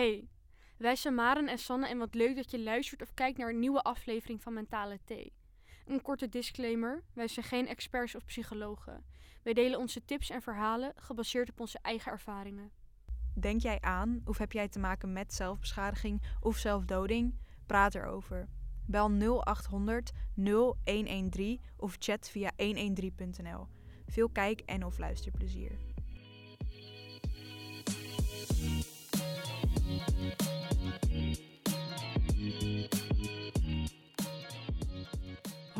Hey, wij zijn Maren en Sanne en wat leuk dat je luistert of kijkt naar een nieuwe aflevering van Mentale Thee. Een korte disclaimer, wij zijn geen experts of psychologen. Wij delen onze tips en verhalen gebaseerd op onze eigen ervaringen. Denk jij aan of heb jij te maken met zelfbeschadiging of zelfdoding? Praat erover. Bel 0800 0113 of chat via 113.nl. Veel kijk- en of luisterplezier.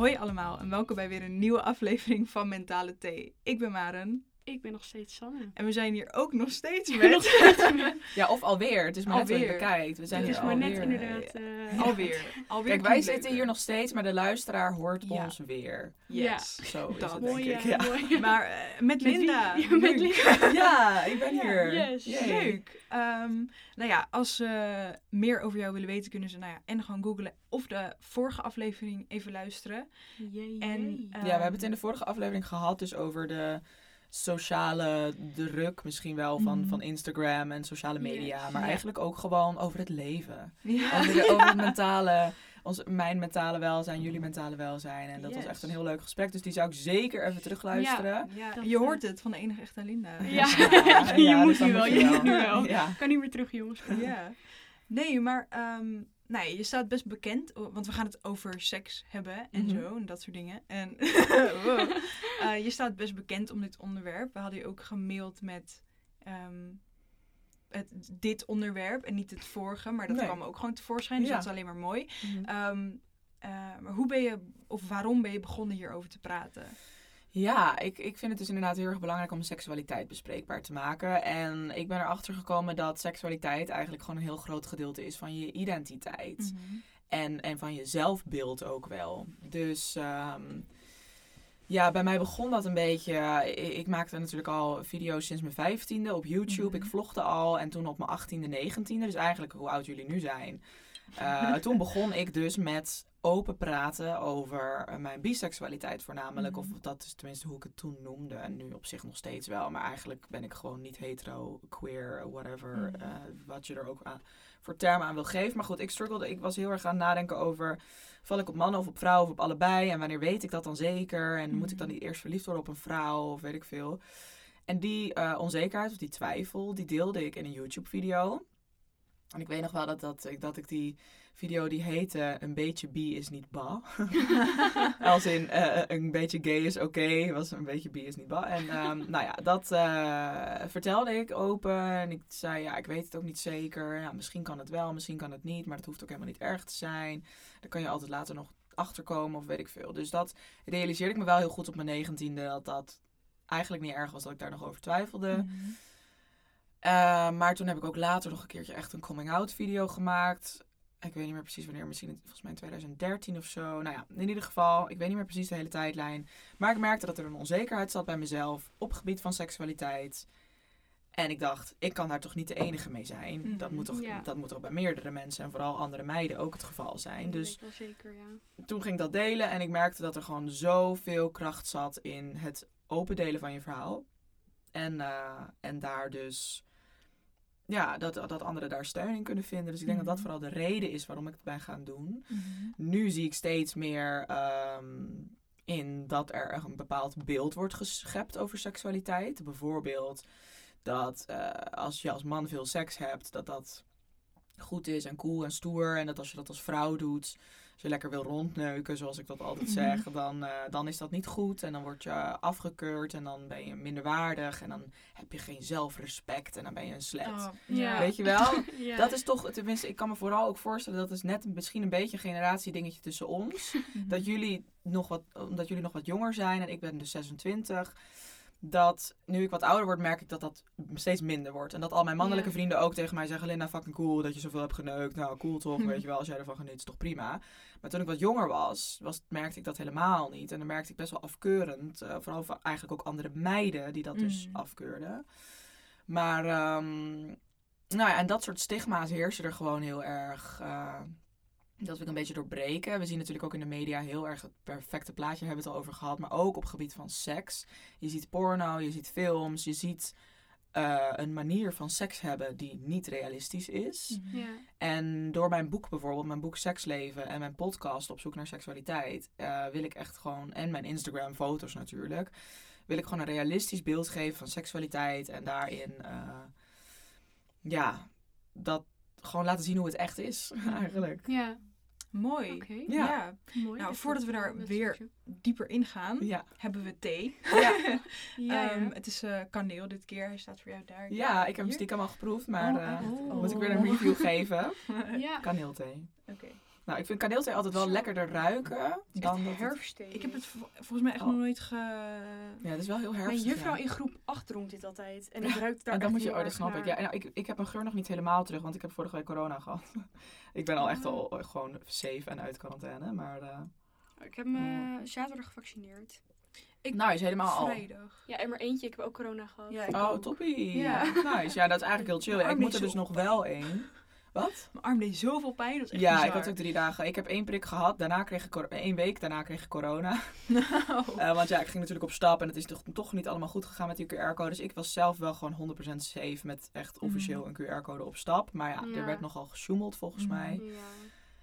Hoi allemaal en welkom bij weer een nieuwe aflevering van Mentale Thee. Ik ben Maren Ik ben nog steeds Sanne. en we zijn hier ook nog steeds Nog met... steeds met- Ja, of alweer. Het is maar net het bekijkt. We zijn Het is hier maar net alweer. inderdaad... eh, Alweer. Alweer Kijk, wij zitten hier nog steeds, maar de luisteraar hoort Ja. ons weer. Yes. Zo is Dat. het, Mooi, denk ik. ja, Ja. mooi. Maar met? Linda. Ja, met Leuk. Linda. Ja, ik ben hier. Yes. Yay. Leuk. Ehm, nou ja, als ze meer over jou willen weten, kunnen ze nou ja, en gewoon googlen of de vorige aflevering even luisteren. Jee, En, jee. eh, Ja, we hebben het in de vorige aflevering gehad dus over de sociale druk misschien wel van, Mhm. van Instagram en sociale media. Yes. Maar Ja. eigenlijk ook gewoon over het leven. Ja. Over, de, over het mentale, ons, mijn mentale welzijn, jullie mentale welzijn. En dat was echt een heel leuk gesprek. Dus die zou ik zeker even terugluisteren. Ja, je hoort het van de enige echte Linda. Ja. Ja, je ja, moet dus nu wel, je moet nu wel. Kan niet meer terug, jongens. Ja. Nee, maar ehm, nee, je staat best bekend, want we gaan het over seks hebben en Mhm. zo en dat soort dingen. En wow. Eh, je staat best bekend om dit onderwerp. We hadden je ook gemaild met ehm, het, dit onderwerp en niet het vorige, maar dat Nee. kwam ook gewoon tevoorschijn, dus Ja. dat is alleen maar mooi. Mhm. Ehm, eh, maar hoe ben je, of waarom ben je begonnen hierover te praten? Ja, ik, ik vind het dus inderdaad heel erg belangrijk om seksualiteit bespreekbaar te maken. En ik ben erachter gekomen dat seksualiteit eigenlijk gewoon een heel groot gedeelte is van je identiteit. En, en van je zelfbeeld ook wel. Dus ehm, ja, bij mij begon dat een beetje. Ik, ik maakte natuurlijk al video's sinds mijn vijftiende op YouTube. Mhm. Ik vlogde al en toen op mijn achttiende, negentiende. Dus eigenlijk hoe oud jullie nu zijn. Eh, toen begon ik dus met open praten over eh, mijn biseksualiteit voornamelijk. Mhm. Of dat is tenminste hoe ik het toen noemde. En nu op zich nog steeds wel. Maar eigenlijk ben ik gewoon niet hetero, queer, whatever. Mhm. eh, wat je er ook aan, voor termen aan wil geven. Maar goed, ik struggelde. Ik was heel erg aan het nadenken over... Val ik op mannen of op vrouwen of op allebei? En wanneer weet ik dat dan zeker? En moet ik dan Mhm. niet eerst verliefd worden op een vrouw of weet ik veel? En die onzekerheid of die twijfel, die deelde ik in een YouTube-video. En ik weet nog wel dat, dat, ik, dat ik die video die heette Een beetje bi is niet ba. Als in eh, een beetje gay is oké, was een beetje bi is niet ba. En ehm, nou ja, dat eh, vertelde ik open. En ik zei, ja, ik weet het ook niet zeker. Ja, misschien kan het wel, misschien kan het niet. Maar dat hoeft ook helemaal niet erg te zijn. Daar kan je altijd later nog achterkomen of weet ik veel. Dus dat realiseerde ik me wel heel goed op mijn negentiende. Dat dat eigenlijk niet erg was dat ik daar nog over twijfelde. Mhm. Uh, maar toen heb ik ook later nog een keertje echt een coming-out video gemaakt. Ik weet niet meer precies wanneer, misschien volgens mij in 2013 of zo. Nou ja, in ieder geval, ik weet niet meer precies de hele tijdlijn. Maar ik merkte dat er een onzekerheid zat bij mezelf op het gebied van seksualiteit. En ik dacht, ik kan daar toch niet de enige mee zijn. Mhm, dat, moet toch, ja. dat moet toch bij meerdere mensen en vooral andere meiden ook het geval zijn. Dus wel zeker, ja. toen ging ik dat delen en ik merkte dat er gewoon zoveel kracht zat in het open delen van je verhaal. En, eh, en daar dus, ja, dat, dat anderen daar steun in kunnen vinden. Dus ik denk dat dat Mhm. vooral de reden is waarom ik het ben gaan doen. Mhm. Nu zie ik steeds meer ehm, in dat er een bepaald beeld wordt geschept over seksualiteit. Bijvoorbeeld dat eh, als je als man veel seks hebt, dat dat goed is en cool en stoer. En dat als je dat als vrouw doet, als je lekker wil rondneuken, zoals ik dat altijd Mhm. zeg, dan, eh, dan is dat niet goed. En dan word je afgekeurd en dan ben je minderwaardig. En dan heb je geen zelfrespect en dan ben je een slet. Oh. Weet je wel? Dat is toch, tenminste, ik kan me vooral ook voorstellen dat is net misschien een beetje een generatiedingetje tussen ons. Dat jullie nog wat, omdat jullie nog wat jonger zijn en ik ben dus 26. Dat nu ik wat ouder word, merk ik dat dat steeds minder wordt. En dat al mijn mannelijke Ja. vrienden ook tegen mij zeggen: Linda, fucking cool dat je zoveel hebt geneukt. Nou, cool toch? Hm. Weet je wel, als jij ervan geniet, is toch prima. Maar toen ik wat jonger was, was merkte ik dat helemaal niet. En dan merkte ik best wel afkeurend. eh, vooral van eigenlijk ook andere meiden die dat dus Mm. afkeurden. Maar, ehm, nou ja, en dat soort stigma's heersen er gewoon heel erg. eh, dat wil ik een beetje doorbreken. We zien natuurlijk ook in de media heel erg het perfecte plaatje, hebben we het al over gehad. Maar ook op het gebied van seks. Je ziet porno, je ziet films, je ziet eh, een manier van seks hebben die niet realistisch is. Mhm. Ja. En door mijn boek bijvoorbeeld, mijn boek Seksleven en mijn podcast op zoek naar seksualiteit, eh, wil ik echt gewoon, en mijn Instagram foto's natuurlijk, wil ik gewoon een realistisch beeld geven van seksualiteit en daarin, eh, ja, dat gewoon laten zien hoe het echt is, eigenlijk. Ja, Mooi. Ja. Ja. Mooi. Nou, voordat we daar weer stukje. dieper ingaan, Ja, hebben we thee. ja. Ja, ja. Ehm, het is eh, kaneel dit keer. Hij staat voor jou daar. ja ik heb hem stiekem al geproefd, maar Oh, eh, oh. moet ik weer een review geven. ja. Kaneelthee. Oké. Nou, ik vind kaneelthee altijd wel Zo. lekkerder ruiken dan dat het- herfstthee. Ik heb het vo- volgens mij echt Oh. nog nooit ge... Ja, het is wel heel Mijn herfstig. juffrouw ja. in groep 8 dronk dit altijd. En ik ruikte daar En dan moet je, oh, dat snap ik. Ja, en nou, ik, ik heb mijn geur nog niet helemaal terug, want ik heb vorige week corona gehad. ik ben al echt Oh. al eh, gewoon safe en uit quarantaine, maar... eh Ik heb me zaterdag gevaccineerd. nou, is helemaal al. Vrijdag. Ja, en maar eentje. Ik heb ook corona gehad. Ja, ik Oh, ook. toppie. Ja. Nice. Ja, dat is eigenlijk heel chill. Ja, Mijn ik moet er dus nog wel één. Wat? Mijn arm deed zoveel pijn. Dat is echt Ja, bizar. ik had ook drie dagen. Ik heb één prik gehad. Daarna kreeg ik cor- één week. Daarna kreeg ik corona. Nou. Eh, want ja, ik ging natuurlijk op stap en het is toch, toch niet allemaal goed gegaan met die QR-code. Dus ik was zelf wel gewoon 100% safe met echt officieel een QR-code op stap. Maar ja, Ja. er werd nogal gesjoemeld volgens Mhm. mij. Ja.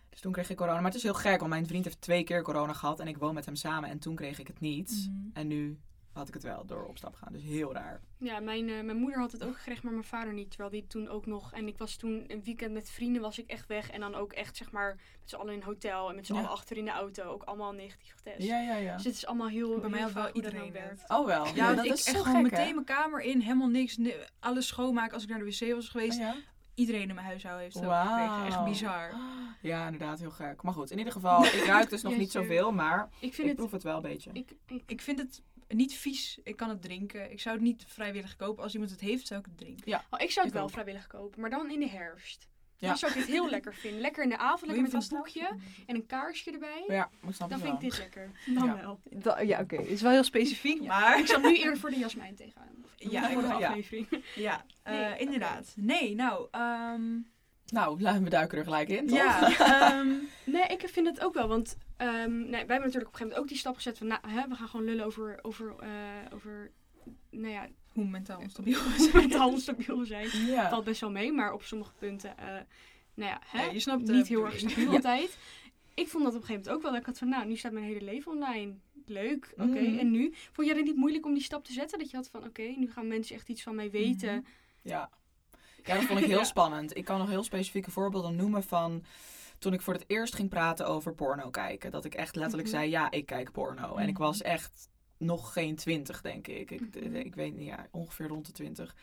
Dus toen kreeg ik corona. Maar het is heel gek, want mijn vriend heeft twee keer corona gehad en ik woon met hem samen. En toen kreeg ik het niet. Mhm. En nu had ik het wel door op stap gaan. Dus heel raar. Ja, mijn, eh, mijn moeder had het ook gekregen, maar mijn vader niet. Terwijl die toen ook nog... En ik was toen een weekend met vrienden, was ik echt weg. En dan ook echt, zeg maar, met z'n allen in een hotel. En met z'n Ja. allen achter in de auto. Ook allemaal negatief getest. Ja, ja, ja. Dus het is allemaal heel Bij mij had wel iedereen werkt. Oh wel. Ja, dat ik ik echt gewoon meteen mijn kamer in, helemaal niks, ni- alles schoonmaken als ik naar de wc was geweest. Ja? Iedereen in mijn huishouden heeft het Wauw. gekregen. Echt bizar. Ja, inderdaad, heel gek. Maar goed, in ieder geval, ik ruik dus nog niet zoveel, maar Ik vind ik het... proef het wel een beetje. Ik, ik, Ik vind het niet vies. Ik kan het drinken. Ik zou het niet vrijwillig kopen. Als iemand het heeft, zou ik het drinken. oh, ik zou het Ik wel ook. vrijwillig kopen, maar dan in de herfst. Ja. Dan zou ik dit heel lekker vinden. Lekker in de avond, lekker met een boekje en een kaarsje erbij. Ja, Dan het vind wel. ik dit lekker. Dan Ja. wel. ja, oké. Het is wel heel specifiek, Ja. maar... Ik zat nu eerder voor de jasmijn tegenaan. Ja, voor de ja. aflevering. Ja, eh, Nee, inderdaad. Nee, nou... ehm, Nou, laten we duiken er gelijk in, toch? ja, ehm, Nee, ik vind het ook wel. Want ehm, nee, wij hebben natuurlijk op een gegeven moment ook die stap gezet van... Nou, hè, we gaan gewoon lullen over... over, eh, over nou ja, hoe mentaal onstabiel we mentaal onstabiel zijn. Ja. Valt best wel mee, maar op sommige punten... eh, nou ja, hè, Ja, je snapt de niet heel erg stabiel Ja. altijd. Ik vond dat op een gegeven moment ook wel. Dat ik had van, nou, nu staat mijn hele leven online. Leuk, oké. Mhm. En nu? Vond jij het niet moeilijk om die stap te zetten? Dat je had van, oké, nu gaan mensen echt iets van mij weten. Mhm. Ja. Ja, dat vond ik heel Ja. spannend. Ik kan nog heel specifieke voorbeelden noemen van toen ik voor het eerst ging praten over porno kijken. Dat ik echt letterlijk Mhm. zei, ja, ik kijk porno. En ik Mhm. was echt nog geen twintig, denk ik. Ik, Mhm. ik weet niet, ja, ongeveer rond de twintig.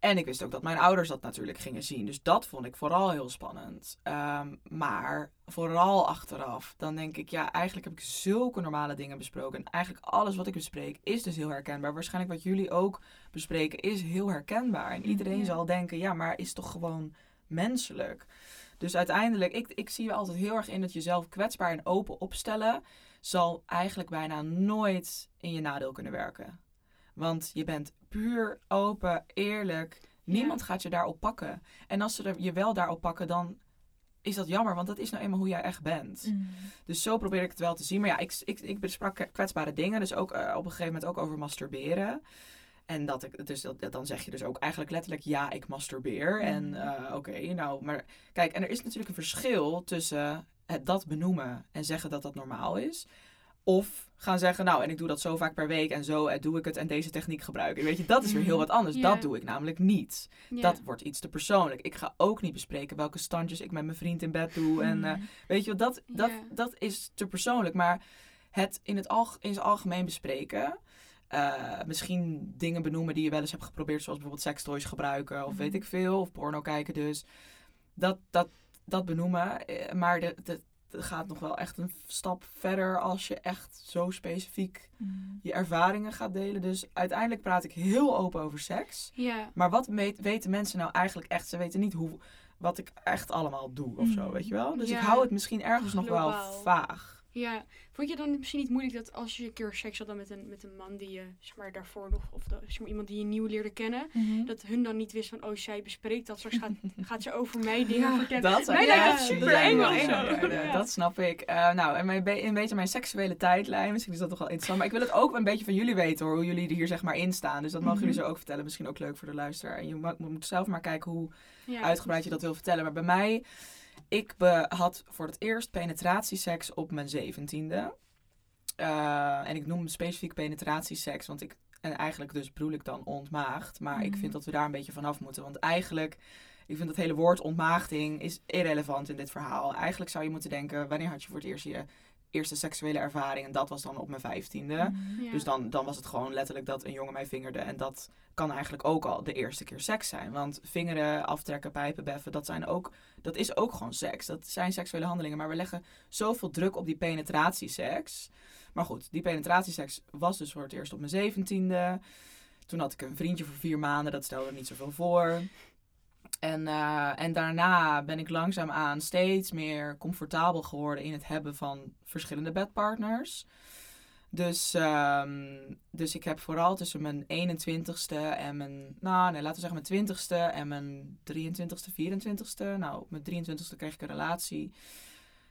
En ik wist ook dat mijn ouders dat natuurlijk gingen zien. Dus dat vond ik vooral heel spannend. Ehm, maar vooral achteraf, dan denk ik, ja, eigenlijk heb ik zulke normale dingen besproken. En eigenlijk alles wat ik bespreek is dus heel herkenbaar. Waarschijnlijk wat jullie ook bespreken is heel herkenbaar. En iedereen Ja. zal denken, ja, maar is toch gewoon menselijk. Dus uiteindelijk, ik, ik zie er altijd heel erg in dat jezelf kwetsbaar en open opstellen, zal eigenlijk bijna nooit in je nadeel kunnen werken. Want je bent puur open, eerlijk. Niemand gaat je daarop pakken. En als ze er je wel daarop pakken, dan is dat jammer, want dat is nou eenmaal hoe jij echt bent. Mm. Dus zo probeer ik het wel te zien. Maar ja, ik, ik, ik besprak kwetsbare dingen. Dus ook eh, op een gegeven moment ook over masturberen. En dat ik, dus dat, dan zeg je dus ook eigenlijk letterlijk ja, ik masturbeer. En Mhm. eh, oké, nou, maar kijk, en er is natuurlijk een verschil tussen het dat benoemen en zeggen dat dat normaal is. Of gaan zeggen, nou, en ik doe dat zo vaak per week en zo eh, doe ik het en deze techniek gebruik ik. Weet je, dat is weer heel wat anders. Ja. Dat doe ik namelijk niet. Ja. Dat wordt iets te persoonlijk. Ik ga ook niet bespreken welke standjes ik met mijn vriend in bed doe. En eh, Weet je, dat, dat, Ja. dat is te persoonlijk. Maar het in het, alg in het algemeen bespreken. eh, misschien dingen benoemen die je wel eens hebt geprobeerd. Zoals bijvoorbeeld sextoys gebruiken. Of weet Mhm. ik veel. Of porno kijken dus. Dat, dat, dat benoemen. Maar de, de, het gaat nog wel echt een stap verder. Als je echt zo specifiek Mm. je ervaringen gaat delen. Dus uiteindelijk praat ik heel open over seks. Ja. Maar wat weten mensen nou eigenlijk echt? Ze weten niet hoe, wat ik echt allemaal doe of zo, Mm. weet je wel? Dus ik hou het misschien ergens nog wel vaag. Ja, vond je dan misschien niet moeilijk dat als je een keer seks had dan met een, met een man die je, zeg maar, daarvoor nog, of de, zeg maar, iemand die je nieuw leerde kennen, Mhm. dat hun dan niet wist van, oh, zij bespreekt dat, straks gaat, gaat ze over mij dingen Ja, vertellen. Dat, Mij ja, lijkt dat super dat eng of zo. ja. Dat snap ik. Eh, nou, en mijn, een beetje mijn seksuele tijdlijn, misschien is dat toch wel interessant. Maar ik wil het ook een beetje van jullie weten hoor, hoe jullie er hier zeg maar in staan. Dus dat mogen Mhm. jullie zo ook vertellen. Misschien ook leuk voor de luisteraar. En je moet zelf maar kijken hoe uitgebreid je dat wil vertellen. Maar bij mij, ik had voor het eerst penetratieseks op mijn zeventiende. Eh, en ik noem specifiek penetratieseks, want ik, en eigenlijk dus bedoel ik dan ontmaagd. Maar ik Mhm. vind dat we daar een beetje vanaf moeten. Want eigenlijk, ik vind dat hele woord ontmaagding is irrelevant in dit verhaal. Eigenlijk zou je moeten denken, wanneer had je voor het eerst je eerste seksuele ervaring? En dat was dan op mijn vijftiende. Mhm. Ja. Dus dan, dan was het gewoon letterlijk dat een jongen mij vingerde. En dat kan eigenlijk ook al de eerste keer seks zijn. Want vingeren, aftrekken, pijpen, beffen, dat, zijn ook, dat is ook gewoon seks. Dat zijn seksuele handelingen. Maar we leggen zoveel druk op die penetratieseks. Maar goed, die penetratieseks was dus voor het eerst op mijn zeventiende. Toen had ik een vriendje voor vier maanden. Dat stelde niet zoveel voor. En, eh, en daarna ben ik langzaamaan steeds meer comfortabel geworden in het hebben van verschillende bedpartners. Dus, ehm, dus ik heb vooral tussen mijn 21ste en mijn, nou nee, laten we zeggen mijn 20ste en mijn 23ste, 24ste. Nou, op mijn 23ste kreeg ik een relatie.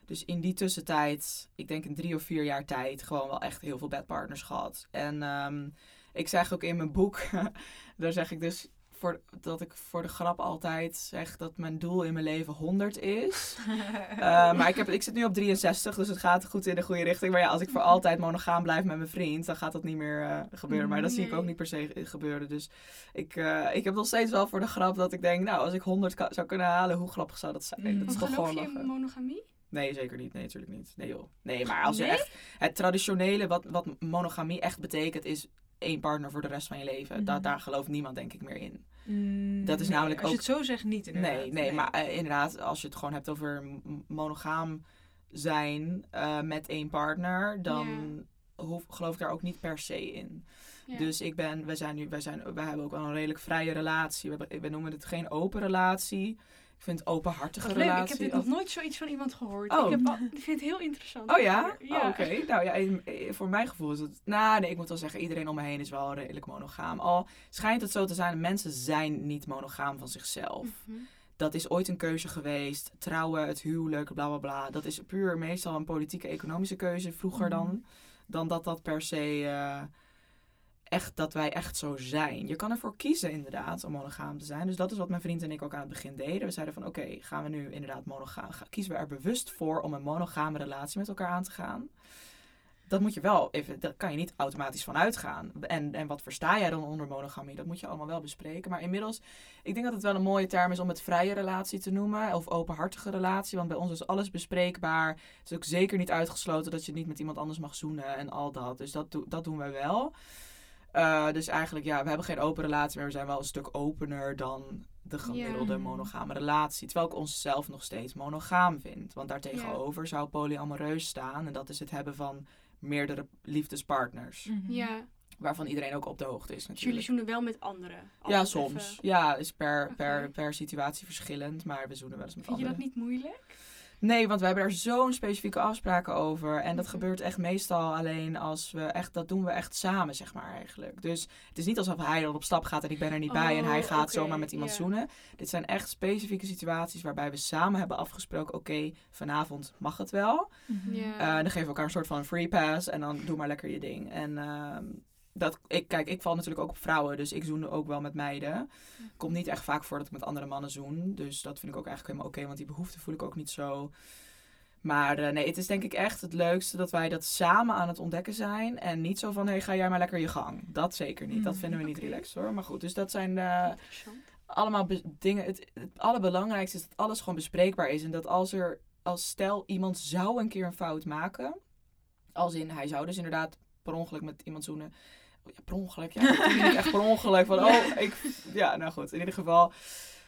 Dus in die tussentijd, ik denk in drie of vier jaar tijd, gewoon wel echt heel veel bedpartners gehad. En ehm, ik zeg ook in mijn boek, daar zeg ik dus voor, dat ik voor de grap altijd zeg dat mijn doel in mijn leven 100 is. Eh, maar ik, heb, ik zit nu op 63, dus het gaat goed in de goede richting. Maar ja, als ik voor altijd monogaam blijf met mijn vriend, dan gaat dat niet meer eh, gebeuren. Maar dat zie ik ook niet per se gebeuren. Dus ik, eh, ik heb nog steeds wel voor de grap dat ik denk, nou, als ik 100 ka- zou kunnen halen, hoe grappig zou dat zijn? Mm. Dat is toch geloof gewoon lachen. monogamie? Nee, zeker niet. Nee, natuurlijk niet. Nee joh. Nee, maar als je Nee? echt... Het traditionele, wat, wat monogamie echt betekent, is één partner voor de rest van je leven. Da- Mhm. daar gelooft niemand denk ik meer in. Mm, Dat is nee, namelijk Als je ook- het zo zegt, niet inderdaad. Nee, nee, maar eh, inderdaad, als je het gewoon hebt over monogaam zijn eh, met één partner, dan hoef, geloof ik daar ook niet per se in. Ja. Dus ik ben, wij zijn nu, wij zijn, wij hebben ook wel een redelijk vrije relatie. We, hebben- we noemen het geen open relatie. Ik vind openhartige Wat leuk, ik heb dit nog nooit zoiets van iemand gehoord. Oh. Ik, heb al- ik vind het heel interessant. Oh ja? Ja. Oh, Oké. Nou ja, voor mijn gevoel is het... Nou, nee, ik moet wel zeggen, iedereen om me heen is wel redelijk monogaam. Al schijnt het zo te zijn, mensen zijn niet monogaam van zichzelf. Mhm. Dat is ooit een keuze geweest. Trouwen, het huwelijk, bla bla bla. Dat is puur meestal een politieke, economische keuze vroeger dan. Mhm. Dan dat dat per se eh, echt, dat wij echt zo zijn. Je kan ervoor kiezen inderdaad om monogaam te zijn. Dus dat is wat mijn vriend en ik ook aan het begin deden. We zeiden van oké, gaan we nu inderdaad monogaam, ga- kiezen we er bewust voor om een monogame relatie met elkaar aan te gaan. Dat moet je wel even, dat kan je niet automatisch van uitgaan. En, en wat versta jij dan onder monogamie? Dat moet je allemaal wel bespreken. Maar inmiddels, ik denk dat het wel een mooie term is om het vrije relatie te noemen. Of openhartige relatie. Want bij ons is alles bespreekbaar. Het is ook zeker niet uitgesloten dat je niet met iemand anders mag zoenen en al dat. Dus dat, dat doen wij wel. Eh, dus eigenlijk, ja, we hebben geen open relatie, maar we zijn wel een stuk opener dan de gemiddelde monogame relatie. Terwijl ik onszelf nog steeds monogaam vind. Want daartegenover zou polyamoreus staan. En dat is het hebben van meerdere liefdespartners. Mhm. Ja, Waarvan iedereen ook op de hoogte is dus jullie natuurlijk. zoenen wel met anderen. Ja, soms. even. Ja, is per, per, per situatie verschillend. Maar we zoenen wel eens met Vind je anderen. dat niet moeilijk? Nee, want we hebben daar zo'n specifieke afspraken over. En dat Mhm. gebeurt echt meestal alleen als we echt, dat doen we echt samen, zeg maar eigenlijk. Dus het is niet alsof hij dan op stap gaat en ik ben er niet bij en hij Oh, gaat zomaar met iemand zoenen. Dit zijn echt specifieke situaties waarbij we samen hebben afgesproken, oké, vanavond mag het wel. Mhm. Ja. Eh, dan geven we elkaar een soort van free pass en dan doe maar lekker je ding. En ehm, dat, ik, kijk, ik val natuurlijk ook op vrouwen, dus ik zoen ook wel met meiden. Komt niet echt vaak voor dat ik met andere mannen zoen. Dus dat vind ik ook eigenlijk helemaal oké, want die behoefte voel ik ook niet zo. Maar eh, nee, het is denk ik echt het leukste dat wij dat samen aan het ontdekken zijn. En niet zo van, hé, hey, ga jij maar lekker je gang. Dat zeker niet. Dat Mm, vinden we niet relaxed hoor. Maar goed, dus dat zijn allemaal dingen. Het, het allerbelangrijkste is dat alles gewoon bespreekbaar is. En dat als er, als stel iemand zou een keer een fout maken. Als in, hij zou dus inderdaad per ongeluk met iemand zoenen. Oh Ja, per ongeluk, ja. niet echt per ongeluk. Van, oh, ik, ja, nou goed. In ieder geval,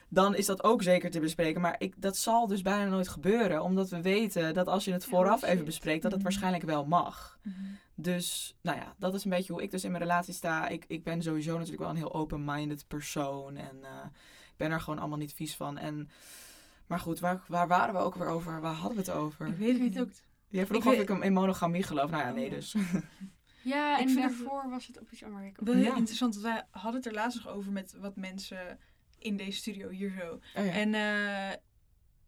dan is dat ook zeker te bespreken. Maar ik, dat zal dus bijna nooit gebeuren. Omdat we weten dat als je het vooraf even bespreekt, dat het Mhm. waarschijnlijk wel mag. Mhm. Dus, nou ja, dat is een beetje hoe ik dus in mijn relatie sta. Ik, ik ben sowieso natuurlijk wel een heel open-minded persoon. En eh, ik ben er gewoon allemaal niet vies van. En, maar goed, waar, waar waren we ook weer over? Waar hadden we het over? Ik weet het niet. ook. Jij vroeg Ik of weet- ik hem in monogamie geloof. Nou ja, Oh, nee ja. dus. Ja, Ik en vind het- daarvoor was het op iets anders. Wel heel Ja. interessant, want wij hadden het er laatst nog over met wat mensen in deze studio hier zo. Oh ja. En eh,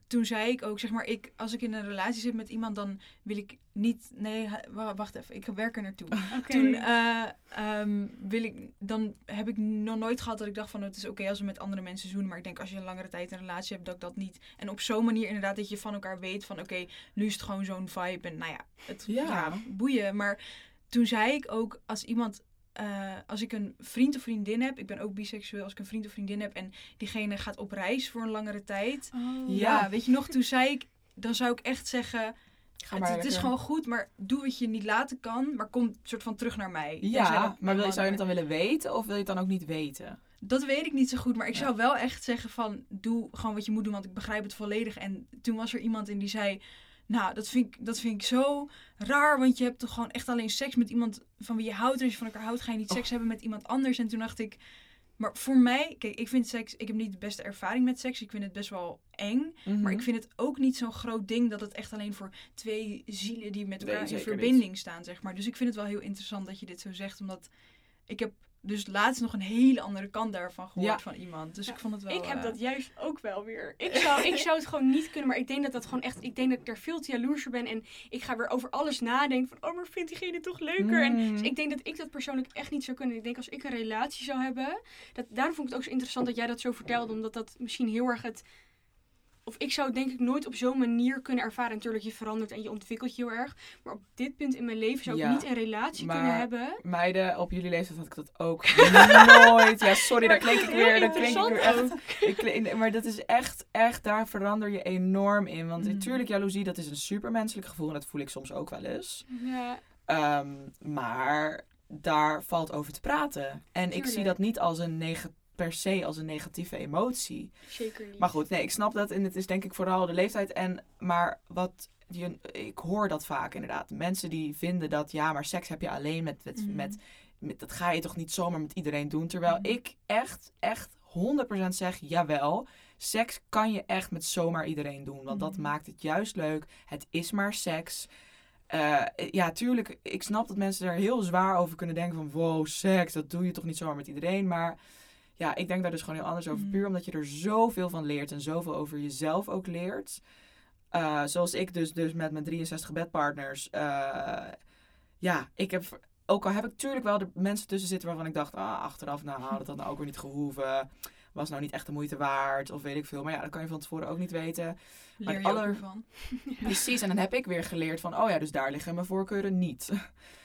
toen zei ik ook, zeg maar, ik, als ik in een relatie zit met iemand, dan wil ik niet. Nee, wacht even, ik werk er naartoe. Oké. Toen eh, ehm, wil ik, dan heb ik nog nooit gehad dat ik dacht van het is oké als we met andere mensen zoenen. Maar ik denk als je een langere tijd een relatie hebt, dat ik dat niet. En op zo'n manier inderdaad dat je van elkaar weet van oké, nu is het gewoon zo'n vibe. En nou ja, het Ja. ja. boeien. Maar toen zei ik ook als iemand. eh, als ik een vriend of vriendin heb, ik ben ook biseksueel, als ik een vriend of vriendin heb en diegene gaat op reis voor een langere tijd. Oh. Ja. Ja, weet je nog, toen zei ik, dan zou ik echt zeggen, Ga het, maar het is gewoon goed, maar doe wat je niet laten kan, maar kom soort van terug naar mij. Ja, dat maar wil zou je het dan willen weten of wil je het dan ook niet weten? Dat weet ik niet zo goed, maar ik Ja. zou wel echt zeggen van, doe gewoon wat je moet doen, want ik begrijp het volledig. En toen was er iemand in die zei, nou, dat vind ik, dat vind ik zo raar, want je hebt toch gewoon echt alleen seks met iemand van wie je houdt. En als je van elkaar houdt, ga je niet Oh. seks hebben met iemand anders. En toen dacht ik, maar voor mij, kijk, ik vind seks, ik heb niet de beste ervaring met seks. Ik vind het best wel eng. Mhm. Maar ik vind het ook niet zo'n groot ding dat het echt alleen voor twee zielen die met Nee, elkaar in verbinding staan, zeg maar. Dus ik vind het wel heel interessant dat je dit zo zegt, omdat ik heb dus laatst nog een hele andere kant daarvan gehoord Ja. van iemand. Dus Ja, ik vond het wel... Ik heb eh, dat juist ook wel weer. Ik zou, ik zou het gewoon niet kunnen, maar ik denk dat dat gewoon echt. Ik denk dat ik daar veel te jaloers voor ben. En ik ga weer over alles nadenken. Van, oh, maar vindt diegene toch leuker? En Mm. dus ik denk dat ik dat persoonlijk echt niet zou kunnen. Ik denk als ik een relatie zou hebben. Dat, daarom vond ik het ook zo interessant dat jij dat zo vertelde. Omdat dat misschien heel erg het. Of ik zou het denk ik nooit op zo'n manier kunnen ervaren. Natuurlijk, je verandert en je ontwikkelt je heel erg. Maar op dit punt in mijn leven zou ik Ja, niet een relatie maar- kunnen hebben. Meiden, op jullie leeftijd had ik dat ook nooit. Ja, sorry, daar klink ik weer. Daar klink ik weer echt. Ik klink- maar dat is echt, echt, daar verander je enorm in. Want Mm. natuurlijk, jaloezie, dat is een supermenselijk gevoel. En dat voel ik soms ook wel eens. Ja, Ehm, maar daar valt over te praten. En ik zie dat niet als een neg- per se als een negatieve emotie. zeker niet. Maar goed, nee, ik snap dat. En het is denk ik vooral de leeftijd. En, maar wat je, ik hoor dat vaak inderdaad. Mensen die vinden dat, ja, maar seks heb je alleen met, met, Mhm. met, met- dat ga je toch niet zomaar met iedereen doen. Terwijl Mhm. ik echt, echt 100% zeg, jawel, seks kan je echt met zomaar iedereen doen. Want dat Mhm. maakt het juist leuk. Het is maar seks. Eh, ja, tuurlijk, ik snap dat mensen er heel zwaar over kunnen denken van, wow, seks, dat doe je toch niet zomaar met iedereen. Maar ja, ik denk daar dus gewoon heel anders over. Mhm. Puur omdat je er zoveel van leert en zoveel over jezelf ook leert. Eh, zoals ik dus, dus met mijn 63 bedpartners. eh, ja, ik heb, ook al heb ik natuurlijk wel de mensen tussen zitten waarvan ik dacht, ah, achteraf, nou, had het dan ook weer niet gehoeven. Was nou niet echt de moeite waard, of weet ik veel. Maar ja, dat kan je van tevoren ook niet weten. leer maar aller- van. Precies, en dan heb ik weer geleerd van, oh ja, dus daar liggen mijn voorkeuren niet.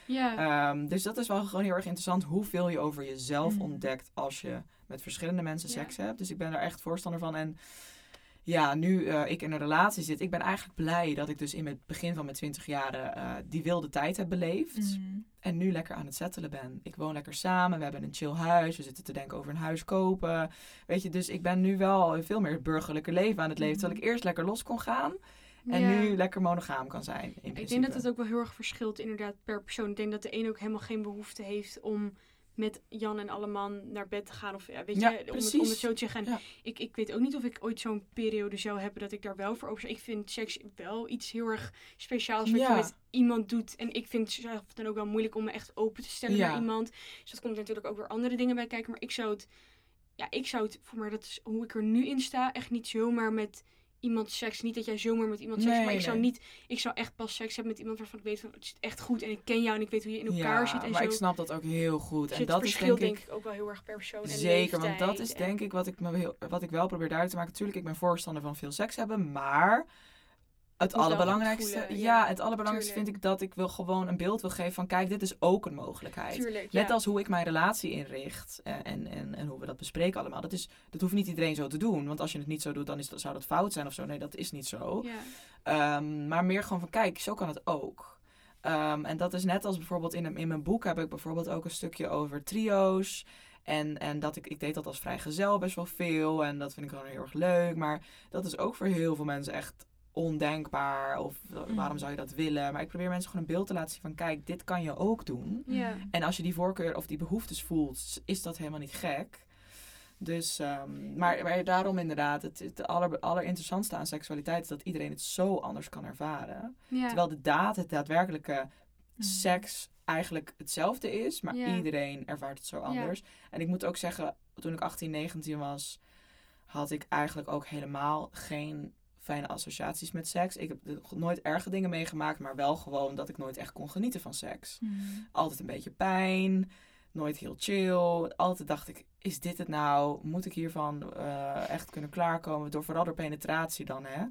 Ja. Ehm, dus dat is wel gewoon heel erg interessant hoeveel je over jezelf Mm. ontdekt als je met verschillende mensen Ja. seks hebt. Dus ik ben er echt voorstander van. En ja, nu eh, ik in een relatie zit, ik ben eigenlijk blij dat ik dus in het begin van mijn twintig jaren eh, die wilde tijd heb beleefd. Mhm. En nu lekker aan het settelen ben. Ik woon lekker samen, we hebben een chill huis, we zitten te denken over een huis kopen. Weet je, dus ik ben nu wel veel meer het burgerlijke leven aan het leven. Terwijl ik eerst lekker los kon gaan en Ja. nu lekker monogaam kan zijn. In Ik denk dat het ook wel heel erg verschilt inderdaad per persoon. Ik denk dat de een ook helemaal geen behoefte heeft om met Jan en Alleman naar bed te gaan. Of ja, weet Ja, je, om het, precies. om het zo te zeggen. Ja. ik, ik weet ook niet of ik ooit zo'n periode zou hebben dat ik daar wel voor open. Ik vind seks wel iets heel erg speciaals wat Ja. je met iemand doet. En ik vind het zelf dan ook wel moeilijk om me echt open te stellen Ja. naar iemand. Dus dat komt natuurlijk ook weer andere dingen bij kijken. Maar ik zou het, ja, ik zou het, voor mij dat is hoe ik er nu in sta, echt niet zomaar met iemand seks. Niet dat jij zomaar met iemand seks, Nee, maar ik zou niet, ik zou echt pas seks hebben met iemand waarvan ik weet van het zit echt goed en ik ken jou en ik weet hoe je in elkaar ja, zit en maar zo. ik snap dat ook heel goed. Dus en dat is denk ik, ook wel heel erg per persoon. En zeker, want dat is en- denk ik wat ik, me heel, wat ik wel probeer duidelijk te maken. Tuurlijk, ik ben voorstander van veel seks hebben, maar het allerbelangrijkste, voelen, ja, het allerbelangrijkste tuurlijk. vind ik dat ik wil gewoon een beeld wil geven van kijk, dit is ook een mogelijkheid. Tuurlijk, Net ja. als hoe ik mijn relatie inricht en, en, en, en hoe we dat bespreken allemaal. Dat, is, dat hoeft niet iedereen zo te doen. Want als je het niet zo doet, dan is zou dat fout zijn of zo. Nee, dat is niet zo. Ja. Ehm, maar meer gewoon van, kijk, zo kan het ook. Ehm, en dat is net als bijvoorbeeld in, in mijn boek heb ik bijvoorbeeld ook een stukje over trio's. En, en dat ik, ik deed dat als vrijgezel best wel veel. En dat vind ik gewoon heel erg leuk. Maar dat is ook voor heel veel mensen echt ondenkbaar. Of eh, waarom Mhm. zou je dat willen? Maar ik probeer mensen gewoon een beeld te laten zien van, kijk, dit kan je ook doen. Ja. En als je die voorkeur of die behoeftes voelt, is dat helemaal niet gek. Dus, ehm, maar, maar daarom inderdaad, het, het aller, allerinteressantste aan seksualiteit is dat iedereen het zo anders kan ervaren. Terwijl de daad, het daadwerkelijke Mm. seks eigenlijk hetzelfde is, maar iedereen ervaart het zo anders. En ik moet ook zeggen, toen ik 18, 19 was, had ik eigenlijk ook helemaal geen fijne associaties met seks. Ik heb nooit erge dingen meegemaakt, maar wel gewoon dat ik nooit echt kon genieten van seks. Mm. Altijd een beetje pijn, nooit heel chill. Altijd dacht ik, is dit het nou? Moet ik hiervan eh, echt kunnen klaarkomen? Door, vooral door penetratie dan, hè?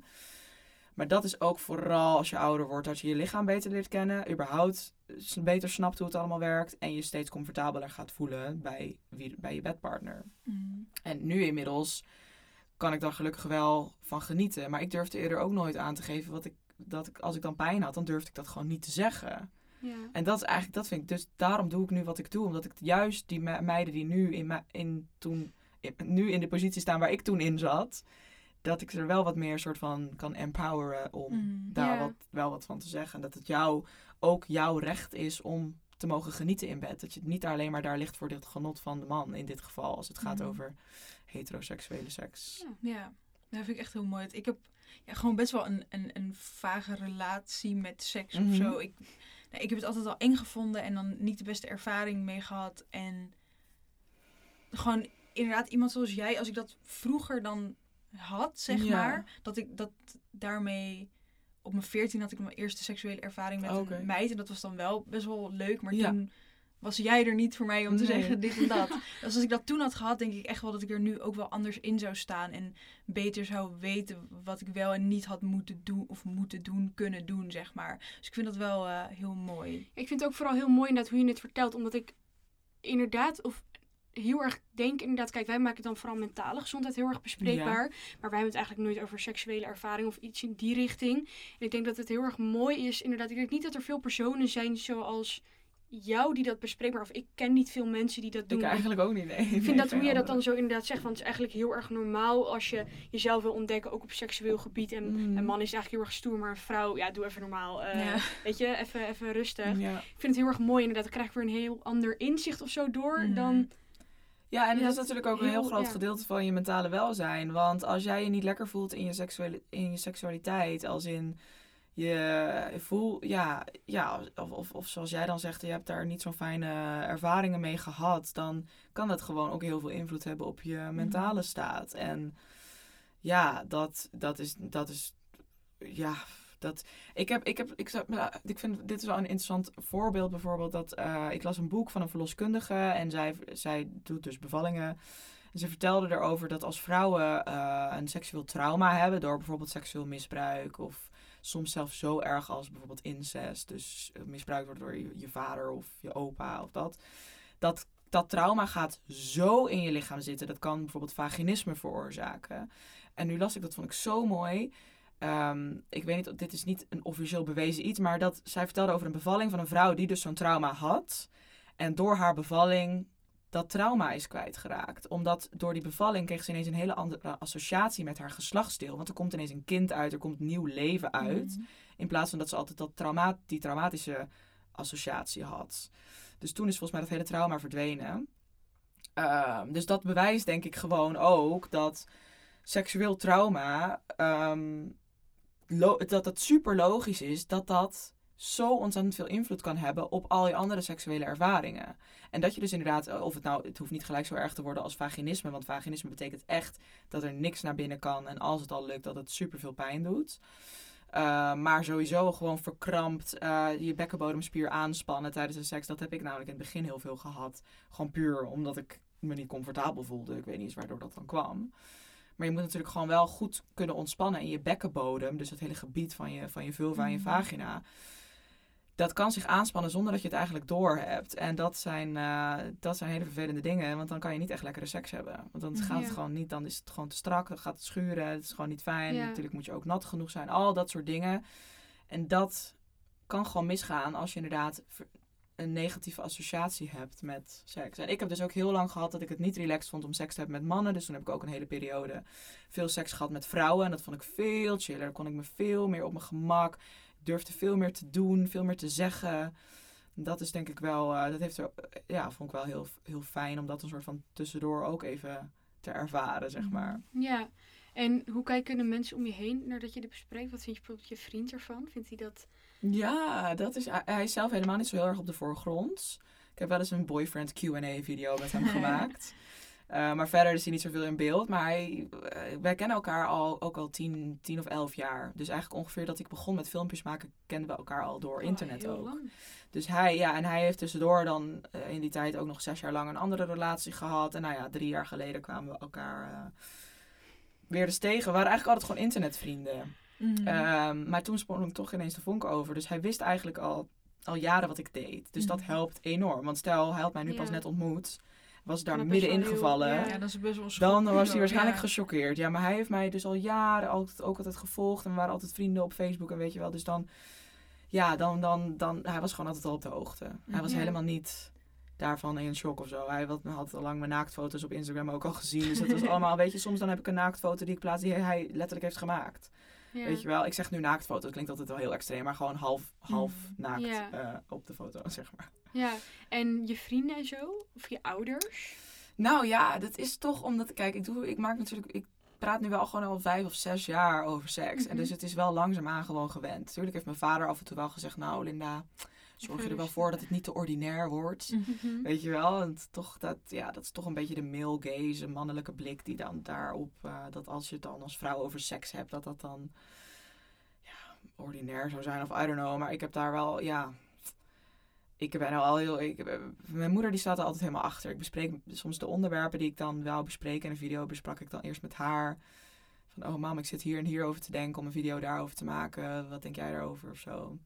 Maar dat is ook vooral als je ouder wordt, dat je je lichaam beter leert kennen. Überhaupt beter snapt hoe het allemaal werkt. En je steeds comfortabeler gaat voelen bij, wie, bij je bedpartner. Mm. En nu inmiddels kan ik daar gelukkig wel van genieten. Maar ik durfde eerder ook nooit aan te geven wat ik, dat ik, als ik dan pijn had, dan durfde ik dat gewoon niet te zeggen. Ja. En dat is eigenlijk, dat vind ik, dus daarom doe ik nu wat ik doe. Omdat ik juist die me- meiden die nu in, me- in, toen, in- nu in de positie staan waar ik toen in zat, dat ik er wel wat meer soort van kan empoweren om Mm. daar wat, wel wat van te zeggen. En dat het jou ook jouw recht is om te mogen genieten in bed. Dat je het niet alleen maar daar ligt voor het genot van de man in dit geval, als het gaat Mhm. over heteroseksuele seks. Ja. Ja, dat vind ik echt heel mooi. Ik heb ja, gewoon best wel een, een, een vage relatie met seks Mhm. of zo. Ik, nee, ik heb het altijd al eng gevonden en dan niet de beste ervaring mee gehad. En gewoon inderdaad iemand zoals jij, als ik dat vroeger dan had, zeg Ja. maar, dat ik dat daarmee... Op mijn veertien had ik mijn eerste seksuele ervaring met een meid. En dat was dan wel best wel leuk. Maar Ja. toen was jij er niet voor mij om te Nee. zeggen dit en dat. Dus als ik dat toen had gehad, denk ik echt wel dat ik er nu ook wel anders in zou staan. En beter zou weten wat ik wel en niet had moeten doen of moeten doen, kunnen doen, zeg maar. Dus ik vind dat wel eh, heel mooi. Ik vind het ook vooral heel mooi inderdaad hoe je het vertelt. Omdat ik inderdaad, of heel erg denk inderdaad, kijk, wij maken dan vooral mentale gezondheid heel erg bespreekbaar. Maar wij hebben het eigenlijk nooit over seksuele ervaring of iets in die richting. En ik denk dat het heel erg mooi is, inderdaad. Ik denk niet dat er veel personen zijn zoals jou die dat bespreekbaar, of ik ken niet veel mensen die dat doen. Ik eigenlijk ook niet, nee. Ik vind dat hoe je dat dan zo inderdaad zegt, want het is eigenlijk heel erg normaal als je jezelf wil ontdekken, ook op seksueel gebied. En Mm. een man is eigenlijk heel erg stoer, maar een vrouw, ja, doe even normaal. eh, Ja. Weet je, even, even rustig. Ja. Ik vind het heel erg mooi inderdaad. Dan krijg ik weer een heel ander inzicht of zo door Mhm. dan... Ja, en Ja, dat is natuurlijk ook een heel heel- groot ja. gedeelte van je mentale welzijn. Want als jij je niet lekker voelt in je, seksuele, in je seksualiteit, als in je voel, ja, ja of, of, of zoals jij dan zegt, je hebt daar niet zo'n fijne ervaringen mee gehad, dan kan dat gewoon ook heel veel invloed hebben op je mentale staat. En ja, dat, dat is, dat is, ja, dat, ik heb, ik heb, ik, nou, ik vind, dit is wel een interessant voorbeeld bijvoorbeeld, dat eh, ik las een boek van een verloskundige en zij, zij doet dus bevallingen. En ze vertelde erover dat als vrouwen eh, een seksueel trauma hebben door bijvoorbeeld seksueel misbruik of soms zelfs zo erg als bijvoorbeeld incest, dus eh, misbruikt wordt door je, je vader of je opa of dat, dat dat trauma gaat zo in je lichaam zitten. Dat kan bijvoorbeeld vaginisme veroorzaken. En nu las ik, dat vond ik zo mooi. Ehm, ik weet niet, dit is niet een officieel bewezen iets, maar dat zij vertelde over een bevalling van een vrouw die dus zo'n trauma had. En door haar bevalling dat trauma is kwijtgeraakt. Omdat door die bevalling kreeg ze ineens een hele andere associatie met haar geslachtsdeel. Want er komt ineens een kind uit, er komt nieuw leven uit. Mhm. In plaats van dat ze altijd dat trauma die traumatische associatie had. Dus toen is volgens mij dat hele trauma verdwenen. Ehm, dus dat bewijst denk ik gewoon ook dat seksueel trauma, ehm, dat het super logisch is dat dat zo ontzettend veel invloed kan hebben op al je andere seksuele ervaringen. En dat je dus inderdaad, eh, of het nou, het hoeft niet gelijk zo erg te worden als vaginisme, want vaginisme betekent echt dat er niks naar binnen kan en als het al lukt dat het super veel pijn doet. Uh, maar sowieso gewoon verkrampt, uh, je bekkenbodemspier aanspannen tijdens de seks. Dat heb ik namelijk in het begin heel veel gehad. Gewoon puur omdat ik me niet comfortabel voelde. Ik weet niet eens waardoor dat dan kwam. Maar je moet natuurlijk gewoon wel goed kunnen ontspannen in je bekkenbodem. Dus het hele gebied van je, van je vulva en je Mhm. vagina. Dat kan zich aanspannen zonder dat je het eigenlijk door hebt. En dat zijn, uh, dat zijn hele vervelende dingen. Want dan kan je niet echt lekkere seks hebben. Want dan gaat Ja. het gewoon niet. Dan is het gewoon te strak. Dan gaat het schuren. Het is gewoon niet fijn. Ja. Natuurlijk moet je ook nat genoeg zijn. Al dat soort dingen. En dat kan gewoon misgaan als je inderdaad een negatieve associatie hebt met seks. En ik heb dus ook heel lang gehad dat ik het niet relaxed vond om seks te hebben met mannen. Dus toen heb ik ook een hele periode veel seks gehad met vrouwen. En dat vond ik veel chiller. Dan kon ik me veel meer op mijn gemak. Durfde veel meer te doen, veel meer te zeggen. Dat is denk ik wel, eh, dat heeft er, ja, vond ik wel heel, heel fijn om dat een soort van tussendoor ook even te ervaren, zeg Mhm. maar. Ja. En hoe kijken de mensen om je heen nadat je dit bespreekt? Wat vindt je bijvoorbeeld je vriend ervan? Vindt hij dat... Ja, dat is, hij- is zelf helemaal niet zo heel erg op de voorgrond. Ik heb wel eens een boyfriend Q&A video met hem gemaakt. Eh, maar verder is hij niet zoveel in beeld. Maar hij, eh, wij kennen elkaar al, ook al tien, tien of elf jaar. Dus eigenlijk ongeveer dat ik begon met filmpjes maken, kenden we elkaar al door Oh, internet ook. lang. Dus hij, ja, en hij heeft tussendoor dan eh, in die tijd ook nog zes jaar lang een andere relatie gehad. En nou ja, drie jaar geleden kwamen we elkaar weer eens tegen. We waren eigenlijk altijd gewoon internetvrienden. Mhm. Ehm, maar toen sprong ik toch ineens de vonk over. Dus hij wist eigenlijk al, al jaren wat ik deed. Dus dat Mhm. helpt enorm. Want stel, hij had mij nu pas net ontmoet. Was daar middenin gevallen. ja. ja, dat is best wel Dan was hij waarschijnlijk gechoqueerd. Ja, maar hij heeft mij dus al jaren altijd, ook altijd gevolgd. En we waren altijd vrienden op Facebook en weet je wel. Dus dan, ja, dan, dan, dan, hij was gewoon altijd al op de hoogte. Hij was Ja. helemaal niet daarvan in shock of zo. Hij had, had al lang mijn naaktfoto's op Instagram ook al gezien. Dus het was allemaal, weet je, soms dan heb ik een naaktfoto die ik plaats die hij letterlijk heeft gemaakt. Ja. Weet je wel, ik zeg nu naaktfoto, dat klinkt altijd wel heel extreem, maar gewoon half, half Mhm. naakt Ja. eh, op de foto, zeg maar. Ja. En je vrienden en zo? Of je ouders? Nou ja, dat is toch omdat, kijk, ik, doe, ik maak natuurlijk, ik praat nu wel gewoon al vijf of zes jaar over seks. En Mhm. dus het is wel langzaamaan gewoon gewend. Tuurlijk heeft mijn vader af en toe wel gezegd, nou Linda, zorg je er wel voor dat het niet te ordinair wordt. Mhm. Weet je wel, want toch dat, ja, dat is toch een beetje de male gaze, een mannelijke blik die dan daarop, eh, dat als je het dan als vrouw over seks hebt, dat dat dan ja, ordinair zou zijn of I don't know. Maar ik heb daar wel, ja, ik ben al heel, ik, eh, mijn moeder die staat er altijd helemaal achter. Ik bespreek soms de onderwerpen die ik dan wou bespreken in een video, besprak ik dan eerst met haar. Van, oh mam, ik zit hier en hier over te denken om een video daarover te maken. Wat denk jij daarover of zo?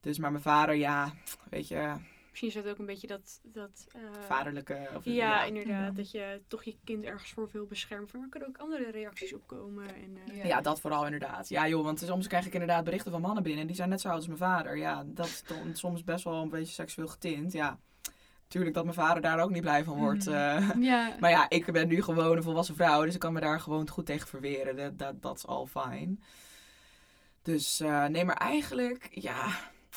Dus, maar mijn vader, ja, weet je, Misschien is dat ook een beetje dat... dat eh, vaderlijke. Of, Ja, inderdaad. Ja. Dat je toch je kind ergens voor wil beschermen. Maar er kunnen ook andere reacties opkomen. En, eh, Ja. Ja, dat vooral inderdaad. Ja joh, want soms krijg ik inderdaad berichten van mannen binnen. Die zijn net zo oud als mijn vader. Ja, dat is dan soms best wel een beetje seksueel getint. Ja, tuurlijk dat mijn vader daar ook niet blij van wordt. Mhm. eh. ja. maar ja, ik ben nu gewoon een volwassen vrouw. Dus ik kan me daar gewoon goed tegen verweren. Dat dat dat is al fijn. Dus eh, nee, maar eigenlijk, ja...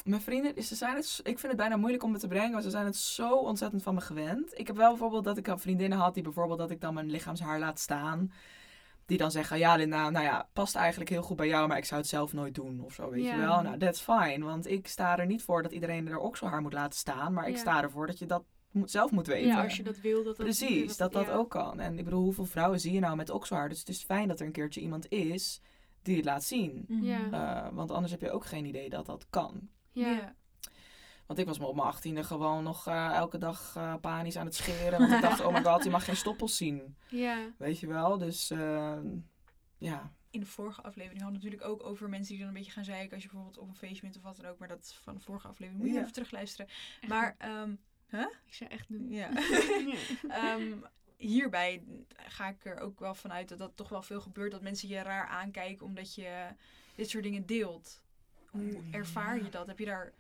Mijn vrienden, ze zijn het, ik vind het bijna moeilijk om het te brengen, maar ze zijn het zo ontzettend van me gewend. Ik heb wel bijvoorbeeld dat ik al vriendinnen had die bijvoorbeeld dat ik dan mijn lichaamshaar laat staan. Die dan zeggen, ja Linda, nou ja, past eigenlijk heel goed bij jou, maar ik zou het zelf nooit doen of zo, weet Ja. je wel. Nou, that's fine, want ik sta er niet voor dat iedereen er ook zo haar moet laten staan, maar ik sta ervoor dat je dat moet, zelf moet weten. ja, als je dat wil. Dat dat, Precies, dat dat ja. ook kan. En ik bedoel, hoeveel vrouwen zie je nou met okselhaar? Dus het is fijn dat er een keertje iemand is die het laat zien. Mhm. Ja. Eh, want anders heb je ook geen idee dat dat kan. Ja. Ja. Want ik was me op mijn achttiende gewoon nog eh, elke dag eh, panisch aan het scheren. Want ik dacht, oh my god, je mag geen stoppels zien. Ja. Weet je wel? Dus eh, ja. In de vorige aflevering hadden we natuurlijk ook over mensen die dan een beetje gaan zeiken als je bijvoorbeeld op een feestje bent of wat dan ook. Maar dat is van de vorige aflevering. Moet je Ja. even terugluisteren. Echt Maar ehm, Ik zou echt doen. ja. Ja. Ehm, hierbij ga ik er ook wel vanuit dat dat toch wel veel gebeurt. Dat mensen je raar aankijken omdat je dit soort dingen deelt. Hoe ervaar je dat? Heb je daar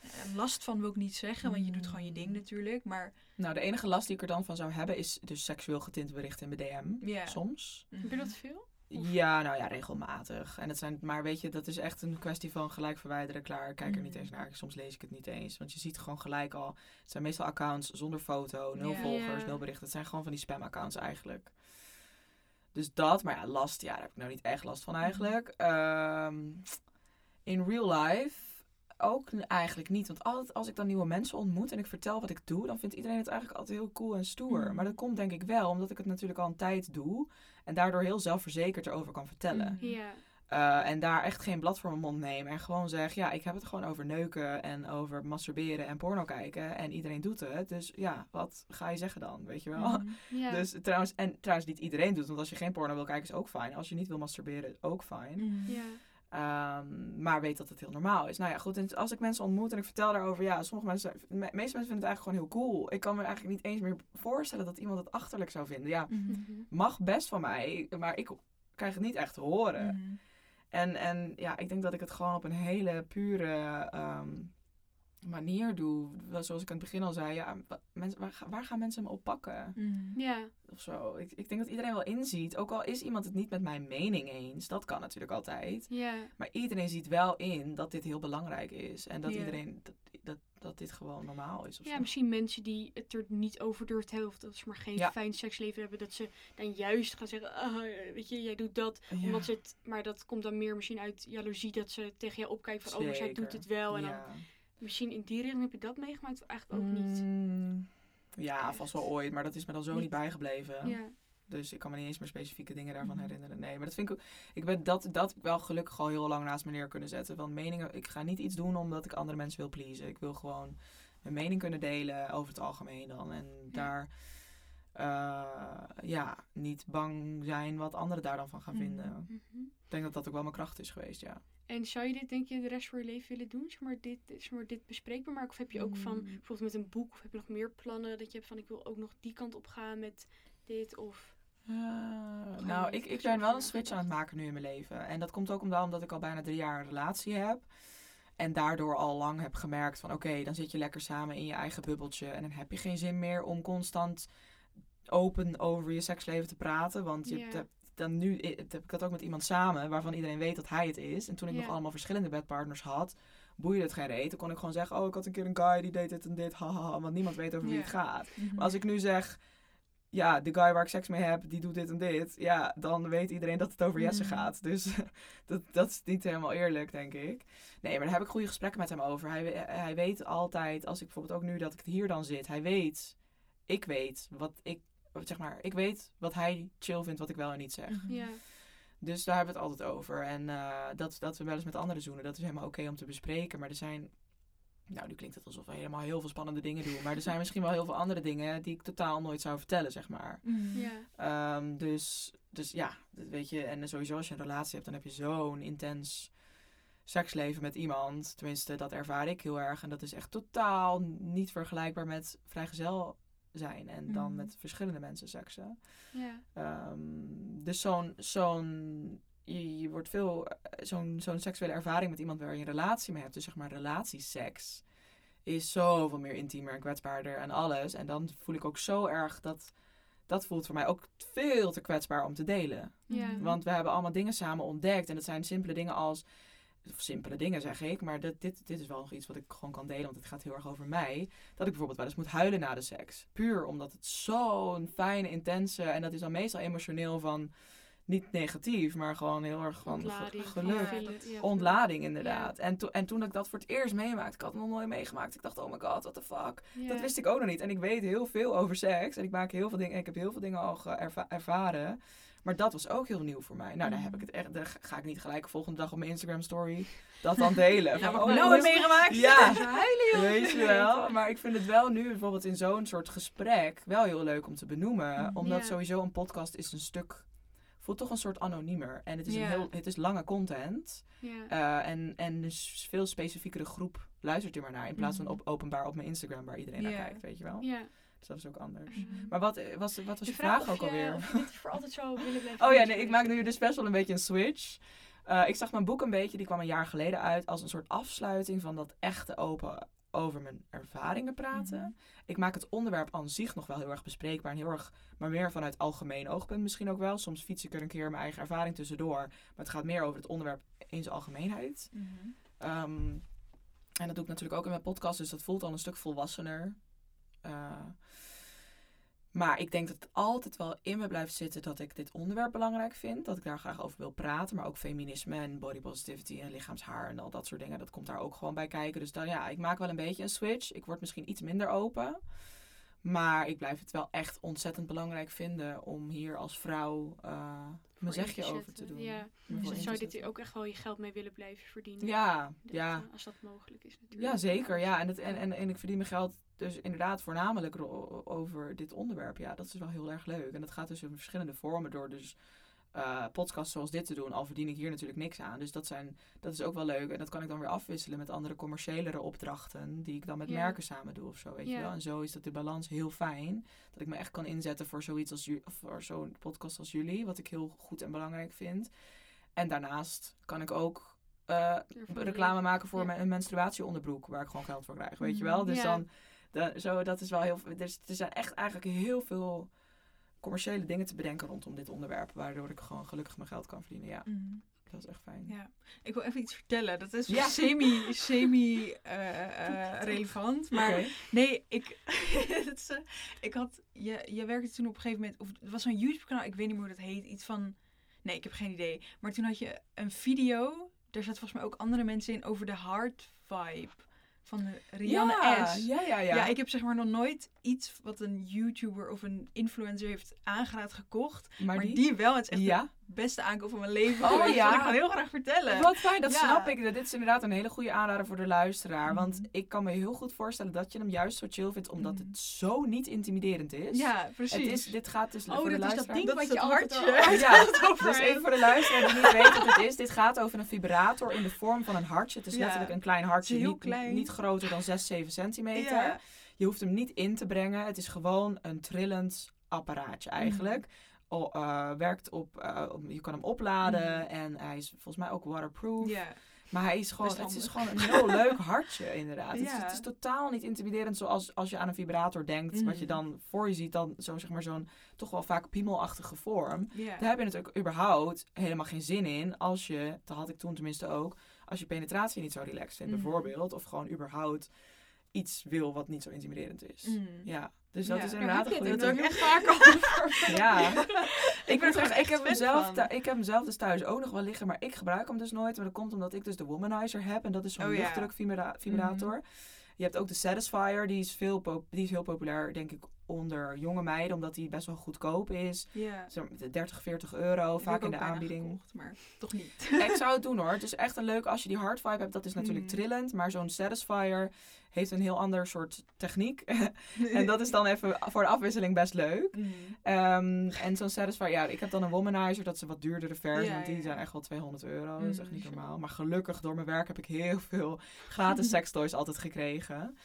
eh, last van, wil ik niet zeggen. Want je doet gewoon je ding natuurlijk. Maar Nou, de enige last die ik er dan van zou hebben is dus seksueel getinte berichten in mijn DM. ja. Soms. Heb je dat veel? Of- Ja, nou ja, regelmatig. En het zijn, maar weet je, dat is echt een kwestie van gelijk verwijderen, klaar. Kijk er niet Mhm. eens naar. Soms lees ik het niet eens. Want je ziet gewoon gelijk al. Het zijn meestal accounts zonder foto, nul volgers, nul berichten. Het zijn gewoon van die spam-accounts eigenlijk. Dus dat, maar ja, last, ja, daar heb ik nou niet echt last van eigenlijk. Ehm, in real life ook eigenlijk niet. Want altijd als ik dan nieuwe mensen ontmoet en ik vertel wat ik doe, dan vindt iedereen het eigenlijk altijd heel cool en stoer. Mhm. Maar dat komt denk ik wel omdat ik het natuurlijk al een tijd doe. En daardoor heel zelfverzekerd erover kan vertellen. Ja. Uh, en daar echt geen blad voor mijn mond nemen. En gewoon zeg, ja, ik heb het gewoon over neuken en over masturberen en porno kijken. En iedereen doet het. Dus ja, wat ga je zeggen dan? Weet je wel? Ja. Dus trouwens, en trouwens niet iedereen doet. Want als je geen porno wil kijken is ook fijn. Als je niet wil masturberen ook fijn. Ja. Ehm, maar weet dat het heel normaal is. Nou ja, goed. En als ik mensen ontmoet en ik vertel daarover, ja, sommige mensen, me- meeste mensen vinden het eigenlijk gewoon heel cool. Ik kan me eigenlijk niet eens meer voorstellen dat iemand het achterlijk zou vinden. Ja. Mhm. mag best van mij, maar ik krijg het niet echt te horen. Mhm. En, en ja, ik denk dat ik het gewoon op een hele pure ehm, manier doe. Wel Zoals ik aan het begin al zei, ja, mensen, waar, ga- waar gaan mensen me op pakken? Ja. Of zo. Ik, ik denk dat iedereen wel inziet, ook al is iemand het niet met mijn mening eens, dat kan natuurlijk altijd. Ja. Maar iedereen ziet wel in dat dit heel belangrijk is. En dat Ja. iedereen, dat, dat, dat dit gewoon normaal is. Of Ja, zo. misschien mensen die het er niet over durven te hebben. Of dat ze maar geen Ja. fijn seksleven hebben. Dat ze dan juist gaan zeggen, ah, weet je, jij doet dat. Ja. Omdat ze het, maar dat komt dan meer misschien uit jaloezie. Dat ze tegen jou opkijken van, oh, maar zij doet Zeker. het wel. En dan Ja. Misschien in die richting heb je dat meegemaakt. Of eigenlijk ook niet. Mm, Ja, vast wel ooit, maar dat is me dan zo niet, Niet. bijgebleven. Ja. Dus ik kan me niet eens meer specifieke dingen daarvan Mhm. herinneren. Nee, maar dat vind ik ook. Ik ben dat, dat wel gelukkig al heel lang naast me neer kunnen zetten. Want meningen, ik ga niet iets doen omdat ik andere mensen wil pleasen. Ik wil gewoon mijn mening kunnen delen over het algemeen dan. En daar, eh, ja, niet bang zijn wat anderen daar dan van gaan Mhm. vinden. Mhm. Ik denk dat dat ook wel mijn kracht is geweest, ja. En zou je dit, denk je, de rest van je leven willen doen? Zeg maar dit, zeg maar, dit bespreekbaar maken? Of heb je ook van, Mm. bijvoorbeeld met een boek, of heb je nog meer plannen dat je hebt van, ik wil ook nog die kant op gaan met dit? Of... Eh, nou, ik, ik ben wel een switch aan het maken nu in mijn leven. En dat komt ook omdat, omdat ik al bijna drie jaar een relatie heb. En daardoor al lang heb gemerkt van oké, dan zit je lekker samen in je eigen bubbeltje. En dan heb je geen zin meer om constant open over je seksleven te praten. Want je hebt dan nu i- heb ik dat ook met iemand samen waarvan iedereen weet dat hij het is. En toen ik nog allemaal verschillende bedpartners had, boeide het geen reet. Dan kon ik gewoon zeggen, oh ik had een keer een guy die deed dit en dit, haha. Want niemand weet over wie Ja. het gaat. Mhm. Maar als ik nu zeg, ja, de guy waar ik seks mee heb, die doet dit en dit. Ja, dan weet iedereen dat het over Jesse Mhm. gaat. Dus dat, dat is niet helemaal eerlijk, denk ik. Nee, maar daar heb ik goede gesprekken met hem over. Hij, we- hij weet altijd, als ik bijvoorbeeld ook nu dat ik hier dan zit, hij weet, ik weet wat ik, zeg maar, ik weet wat hij chill vindt, wat ik wel en niet zeg. Mhm. Ja. Dus daar hebben we het altijd over. En eh, dat, dat we wel eens met anderen zoenen, dat is helemaal oké om te bespreken. Maar er zijn, nou nu klinkt het alsof we helemaal heel veel spannende dingen doen. Maar er zijn misschien wel heel veel andere dingen die ik totaal nooit zou vertellen, zeg maar. Mhm. Ja. Ehm, dus, dus ja, dat weet je. En sowieso als je een relatie hebt, dan heb je zo'n intens seksleven met iemand. Tenminste, dat ervaar ik heel erg. En dat is echt totaal niet vergelijkbaar met vrijgezel zijn. En dan Mhm. met verschillende mensen seksen. Ehm, dus zo'n, zo'n, je, je wordt veel, zo'n, zo'n seksuele ervaring met iemand waar je een relatie mee hebt, dus zeg maar relatieseks, is zoveel meer intiemer en kwetsbaarder en alles. En dan voel ik ook zo erg dat, dat voelt voor mij ook veel te kwetsbaar om te delen. Want we hebben allemaal dingen samen ontdekt en dat zijn simpele dingen als, simpele dingen zeg ik, maar dit, dit, dit is wel nog iets wat ik gewoon kan delen, want het gaat heel erg over mij. Dat ik bijvoorbeeld wel eens moet huilen na de seks. Puur omdat het zo'n fijne, intense, en dat is dan meestal emotioneel van, niet negatief, maar gewoon heel erg van Ontlading. geluk. Ja, ja, Ontlading inderdaad. En, to- en toen ik dat voor het eerst meemaakte, ik had het nog nooit meegemaakt. Ik dacht, oh my god, what the fuck. Ja. Dat wist ik ook nog niet. En ik weet heel veel over seks. En ik maak heel veel dingen. Ik heb heel veel dingen al erva- ervaren. Maar dat was ook heel nieuw voor mij. Nou, dan heb ik het echt. Dan ga ik niet gelijk de volgende dag op mijn Instagram story dat dan delen. Ja, Van, oh, nou nou heb heb meegemaakt. Ja, Ze huilen heel weet je wel. Maar ik vind het wel nu bijvoorbeeld in zo'n soort gesprek wel heel leuk om te benoemen. Mhm. Omdat Ja. sowieso een podcast is een stuk. Voelt toch een soort anoniemer. En het is, Ja. een heel, het is lange content. Ja. Eh, en, en dus veel specifiekere groep luistert er maar naar. In plaats van op, openbaar op mijn Instagram waar iedereen Ja. naar kijkt, weet je wel. Dus dat is ook anders. Mhm. Maar wat, eh, was, wat was je vraag, ook je- alweer? Of dit voor altijd zou willen blijven Oh ja, nee, ik maak nu dus best wel een beetje een switch. Eh, ik zag mijn boek een beetje, die kwam een jaar geleden uit, als een soort afsluiting van dat echte open over mijn ervaringen praten. Mhm. Ik maak het onderwerp aan zich nog wel heel erg bespreekbaar en heel erg, maar meer vanuit algemeen oogpunt misschien ook wel. Soms fiets ik er een keer mijn eigen ervaring tussendoor, maar het gaat meer over het onderwerp in zijn algemeenheid. Mhm. Ehm, en dat doe ik natuurlijk ook in mijn podcast, dus dat voelt al een stuk volwassener. Eh, maar ik denk dat het altijd wel in me blijft zitten dat ik dit onderwerp belangrijk vind. Dat ik daar graag over wil praten. Maar ook feminisme en body positivity en lichaamshaar en al dat soort dingen. Dat komt daar ook gewoon bij kijken. Dus dan ja, ik maak wel een beetje een switch. Ik word misschien iets minder open. Maar ik blijf het wel echt ontzettend belangrijk vinden om hier als vrouw eh, mijn zegje over te doen. Ja. Dus dan zou je dit ook echt wel je geld mee willen blijven verdienen. Ja, Dat, ja. eh, als dat mogelijk is natuurlijk. Ja, zeker. Ja. En, het, en, en, en ik verdien mijn geld dus inderdaad voornamelijk over dit onderwerp. Ja, dat is wel heel erg leuk. En dat gaat dus in verschillende vormen door dus eh, podcasts zoals dit te doen. Al verdien ik hier natuurlijk niks aan. Dus dat, zijn, dat is ook wel leuk. En dat kan ik dan weer afwisselen met andere commerciëlere opdrachten. Die ik dan met merken samen doe of zo, weet je wel. En zo is dat de balans heel fijn. Dat ik me echt kan inzetten voor zoiets als voor zo'n podcast als jullie. Wat ik heel goed en belangrijk vind. En daarnaast kan ik ook... eh, reclame maken voor mijn menstruatieonderbroek, waar ik gewoon geld voor krijg, weet je Mhm. wel? Dus Ja. dan, zo, dat is wel heel. Dus er zijn echt eigenlijk heel veel commerciële dingen te bedenken rondom dit onderwerp, waardoor ik gewoon gelukkig mijn geld kan verdienen. Ja. Mhm. Dat is echt fijn. Ja, ik wil even iets vertellen. Dat is Ja. semi, semi eh, eh, relevant. Maar nee, ik, het is, eh, ik had, je, je werkte toen op een gegeven moment, of het was zo'n YouTube kanaal, ik weet niet meer hoe dat heet, iets van, nee, ik heb geen idee. Maar toen had je een video, daar zaten volgens mij ook andere mensen in, over de heart vibe van de Rianne ja, S. Ja, ja, ja. Ja, ik heb zeg maar nog nooit iets wat een YouTuber of een influencer heeft aangeraad gekocht. maar, Maar die? die wel, het is echt Ja. de beste aankoop van mijn leven. Oh, geweest. ja. Dat wil ik gewoon heel graag vertellen. Wat fijn, dat Ja. snap ik. Dit is inderdaad een hele goede aanrader voor de luisteraar. Want Mhm. ik kan me heel goed voorstellen dat je hem juist zo chill vindt, omdat Mhm. het zo niet intimiderend is. Ja, precies. Het is, dit gaat dus Oh, voor de dat is dat luisteraar. ding Dat wat je hartje... Ja, over dus even voor de luisteraar die niet weet wat het is. Dit gaat over een vibrator in de vorm van een hartje. Het is Ja. letterlijk een klein hartje, heel niet, klein. niet groter dan 6, 7 centimeter. Je hoeft hem niet in te brengen. Het is gewoon een trillend apparaatje eigenlijk. O- eh, werkt op, eh, op- je kan hem opladen Mhm. en hij is volgens mij ook waterproof. Maar hij is gewoon, het is gewoon een heel leuk hartje inderdaad. Het, is, Ja. het is totaal niet intimiderend zoals als je aan een vibrator denkt. Wat je Mhm. dan voor je ziet, dan zo, zeg maar, zo'n toch wel vaak piemelachtige vorm. Daar heb je natuurlijk überhaupt helemaal geen zin in als je, dat had ik toen tenminste ook, als je penetratie niet zo relaxed vindt Mhm. bijvoorbeeld. Of gewoon überhaupt iets wil wat niet zo intimiderend is. Mm. Ja, dus dat Ja. is inderdaad het goede ook heel vaak over. Ja, ik, ben echt ik, heb fan hem zelf van. thu- ik heb hem zelf dus thuis ook nog wel liggen, maar ik gebruik hem dus nooit. Maar dat komt omdat ik dus de Womanizer heb en dat is zo'n Oh luchtdruk vibra- vibrator. Je hebt ook de Satisfier, die is, veel pop- die is heel populair denk ik onder jonge meiden, omdat die best wel goedkoop is. Ja. Zo, 30, 40 euro, vaak in de aanbieding. gekocht, maar toch niet. ik zou het doen hoor. Het is echt een leuk, als je die hard vibe hebt, dat is natuurlijk Mm. trillend. Maar zo'n Satisfier heeft een heel ander soort techniek. en dat is dan even voor de afwisseling best leuk. Mm. Ehm, en zo'n Satisfier, ja, ik heb dan een Womanizer, dat is een wat duurdere versie, Ja, want die ja. zijn echt wel 200 euro. Dat is echt Mm. niet normaal. Maar gelukkig, door mijn werk heb ik heel veel gratis sextoys altijd gekregen.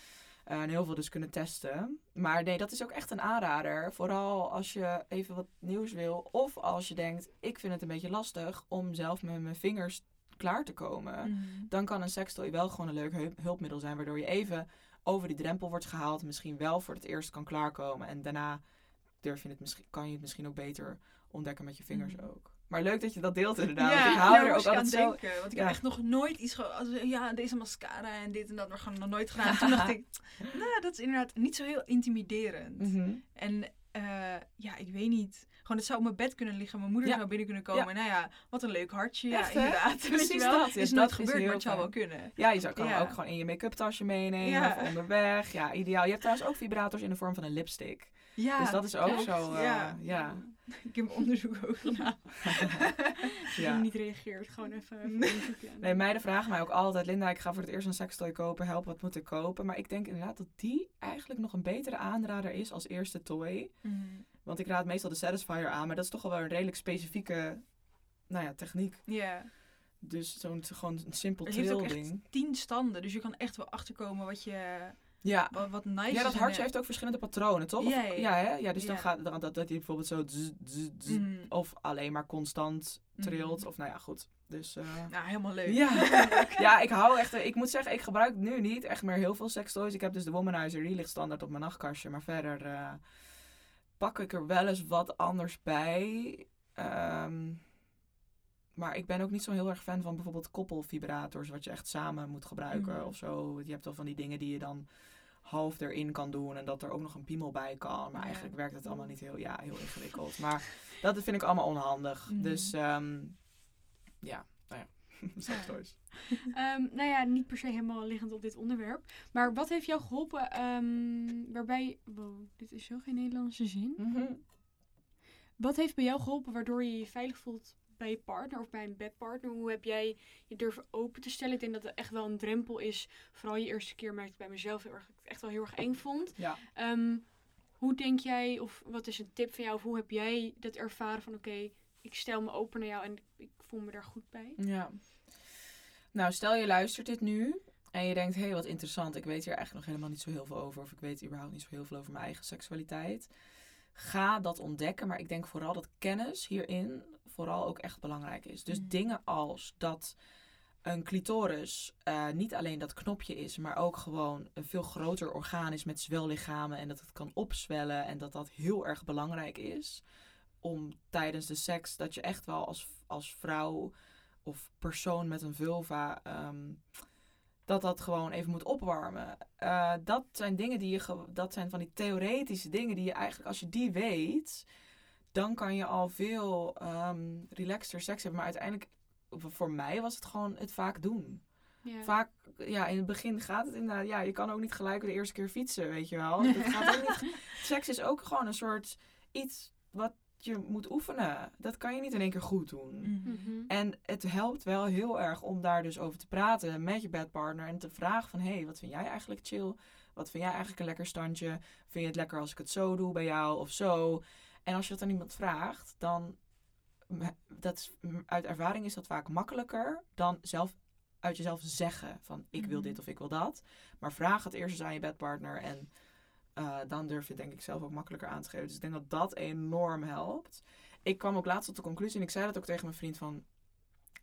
Eh, en heel veel dus kunnen testen. Maar nee, dat is ook echt een aanrader. Vooral als je even wat nieuws wil. Of als je denkt, ik vind het een beetje lastig om zelf met mijn vingers klaar te komen. Mm. Dan kan een sextoy wel gewoon een leuk hulp- hulpmiddel zijn. Waardoor je even over die drempel wordt gehaald. Misschien wel voor het eerst kan klaarkomen. En daarna durf je het misschien, kan je het misschien ook beter ontdekken met je vingers Mhm. ook. Maar leuk dat je dat deelt inderdaad. Ja, ik hou er ook altijd aan zo... denken. Want ik Ja. heb echt nog nooit iets als, Ja, deze mascara en dit en dat, maar gewoon nog nooit gedaan. Toen dacht ik, nou, dat is inderdaad niet zo heel intimiderend. Mhm. En eh, ja, ik weet niet. Gewoon, het zou op mijn bed kunnen liggen. Mijn moeder zou binnen kunnen komen. Nou ja, wat een leuk hartje. Ja, Echt, inderdaad. Precies dat. Is dat nooit is gebeurd, maar het zou wel kunnen. Ja, je zou, kan ook gewoon in je make-up tasje meenemen of onderweg. Ja, ideaal. Je hebt trouwens ook vibrators in de vorm van een lipstick. Ja, dus dat is ook zo, eh, ja. Ik heb onderzoek ook gedaan. Ja. niet reageert, gewoon even Nee. meiden vragen mij ook altijd, Linda, ik ga voor het eerst een sextoy kopen, help, wat moet ik kopen? Maar ik denk inderdaad dat die eigenlijk nog een betere aanrader is als eerste toy. Mm. Want ik raad meestal de Satisfier aan, maar dat is toch wel een redelijk specifieke nou ja, techniek. Ja. Dus zo'n gewoon een simpel Het heeft ook echt tien standen, dus je kan echt wel achterkomen wat je Ja. wat, wat nice Ja, dat en, hartje heeft ook verschillende patronen, toch? Ja, ja, ja, hè? ja dus dan gaat dan, dat, dat hij bijvoorbeeld zo mm, of alleen maar constant trilt. Mhm. Of nou ja, goed. Dus nou, helemaal leuk. ja. ja, ik hou echt. Ik moet zeggen, ik gebruik nu niet echt meer heel veel sextoys. Ik heb dus de Womanizer, die ligt standaard op mijn nachtkastje. Maar verder eh, pak ik er wel eens wat anders bij. Ehm, maar ik ben ook niet zo heel erg fan van bijvoorbeeld koppelvibrators, wat je echt samen moet gebruiken Mhm. of zo. Je hebt wel van die dingen die je dan half erin kan doen en dat er ook nog een piemel bij kan. Maar eigenlijk werkt het allemaal niet heel, ja, heel ingewikkeld. Maar dat vind ik allemaal onhandig. Mhm. Dus ehm, ja, nou ja, sextoys. Ehm, nou ja, niet per se helemaal liggend op dit onderwerp. Maar wat heeft jou geholpen ehm, waarbij... Wow, dit is zo geen Nederlandse zin. Mhm. Wat heeft bij jou geholpen waardoor je je veilig voelt bij je partner of bij een bedpartner? Hoe heb jij je durven open te stellen? Ik denk dat het echt wel een drempel is. Vooral je eerste keer merkte ik bij mezelf heel erg, ik echt wel heel erg eng vond. Ja. Ehm, hoe denk jij, of wat is een tip van jou, of hoe heb jij dat ervaren van oké, ik stel me open naar jou en ik voel me daar goed bij? Ja. Nou, stel je luistert dit nu en je denkt, hé, hey, wat interessant. Ik weet hier eigenlijk nog helemaal niet zo heel veel over. Of ik weet überhaupt niet zo heel veel over mijn eigen seksualiteit. Ga dat ontdekken, maar ik denk vooral dat kennis hierin vooral ook echt belangrijk is. Dus Mm. dingen als dat een clitoris eh, niet alleen dat knopje is, maar ook gewoon een veel groter orgaan is met zwellichamen en dat het kan opzwellen en dat dat heel erg belangrijk is om tijdens de seks dat je echt wel als, als vrouw of persoon met een vulva, ehm, dat dat gewoon even moet opwarmen. Eh, dat zijn dingen die je, dat zijn van die theoretische dingen die je eigenlijk, als je die weet, dan kan je al veel ehm relaxter seks hebben. Maar uiteindelijk, voor mij was het gewoon het vaak doen. Ja. Vaak, ja, in het begin gaat het inderdaad, ja, je kan ook niet gelijk de eerste keer fietsen, weet je wel. Dat gaat ook niet. Seks is ook gewoon een soort iets wat je moet oefenen. Dat kan je niet in één keer goed doen. Mhm. Mhm. En het helpt wel heel erg om daar dus over te praten met je bedpartner en te vragen van, hé, hey, wat vind jij eigenlijk chill? Wat vind jij eigenlijk een lekker standje? Vind je het lekker als ik het zo doe bij jou of zo? En als je dat aan iemand vraagt, dan, dat is, uit ervaring is dat vaak makkelijker dan zelf uit jezelf zeggen van, ik wil Mhm. dit of ik wil dat. Maar vraag het eerst eens aan je bedpartner en eh, dan durf je het denk ik zelf ook makkelijker aan te geven. Dus ik denk dat dat enorm helpt. Ik kwam ook laatst tot de conclusie en ik zei dat ook tegen mijn vriend van...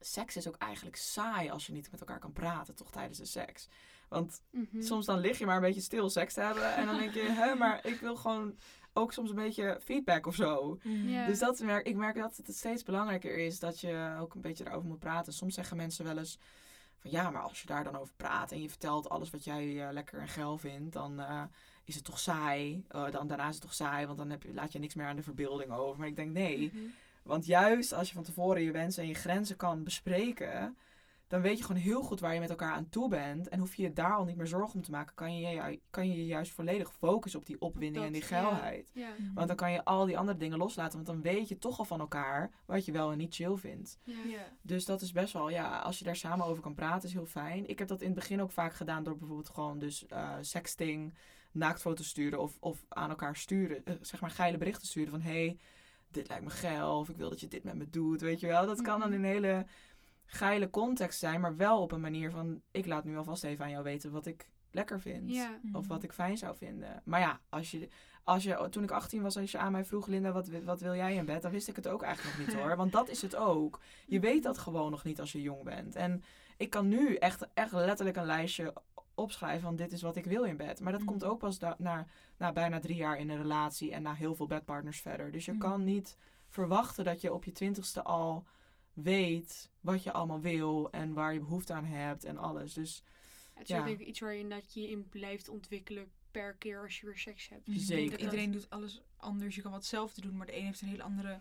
Seks is ook eigenlijk saai als je niet met elkaar kan praten, toch, tijdens de seks. Want Mhm. soms dan lig je maar een beetje stil seks te hebben en dan denk je, hè, maar ik wil gewoon ook soms een beetje feedback of zo. Mhm. Dus dat merk, ik merk dat het steeds belangrijker is dat je ook een beetje erover moet praten. Soms zeggen mensen wel eens van ja, maar als je daar dan over praat en je vertelt alles wat jij eh, lekker en geil vindt, dan eh, is het toch saai. Eh, dan, daarna is het toch saai, want dan heb je, laat je niks meer aan de verbeelding over. Maar ik denk nee, Mhm. want juist als je van tevoren je wensen en je grenzen kan bespreken, dan weet je gewoon heel goed waar je met elkaar aan toe bent. En hoef je je daar al niet meer zorgen om te maken. Kan je je, kan je je juist volledig focussen op die opwinding en die ja. geilheid. Ja. Mhm. Want dan kan je al die andere dingen loslaten. Want dan weet je toch al van elkaar wat je wel en niet chill vindt. Ja. Ja. Dus dat is best wel, ja, als je daar samen over kan praten, is heel fijn. Ik heb dat in het begin ook vaak gedaan door bijvoorbeeld gewoon dus eh, sexting, naaktfoto's sturen of, of aan elkaar sturen. eh, zeg maar geile berichten sturen van, hey, dit lijkt me geil. Of ik wil dat je dit met me doet, weet je wel. Dat kan dan Mhm. in een hele geile context zijn, maar wel op een manier van, ik laat nu alvast even aan jou weten wat ik lekker vind. Ja. Of wat ik fijn zou vinden. Maar ja, als je, als je, toen ik 18 was, als je aan mij vroeg, Linda, wat, wat wil jij in bed? Dan wist ik het ook eigenlijk nog niet hoor. Want dat is het ook. Je weet dat gewoon nog niet als je jong bent. En ik kan nu echt, echt letterlijk een lijstje opschrijven van dit is wat ik wil in bed. Maar dat Mhm. komt ook pas na, na bijna drie jaar in een relatie en na heel veel bedpartners verder. Dus je Mhm. kan niet verwachten dat je op je twintigste al weet wat je allemaal wil en waar je behoefte aan hebt en alles. Dus Het is Ja. ik iets waar je, dat je in blijft ontwikkelen per keer als je weer seks hebt. Dus ik denk Zeker. dat dat- Iedereen doet alles anders. Je kan wat hetzelfde doen, maar de een heeft een hele andere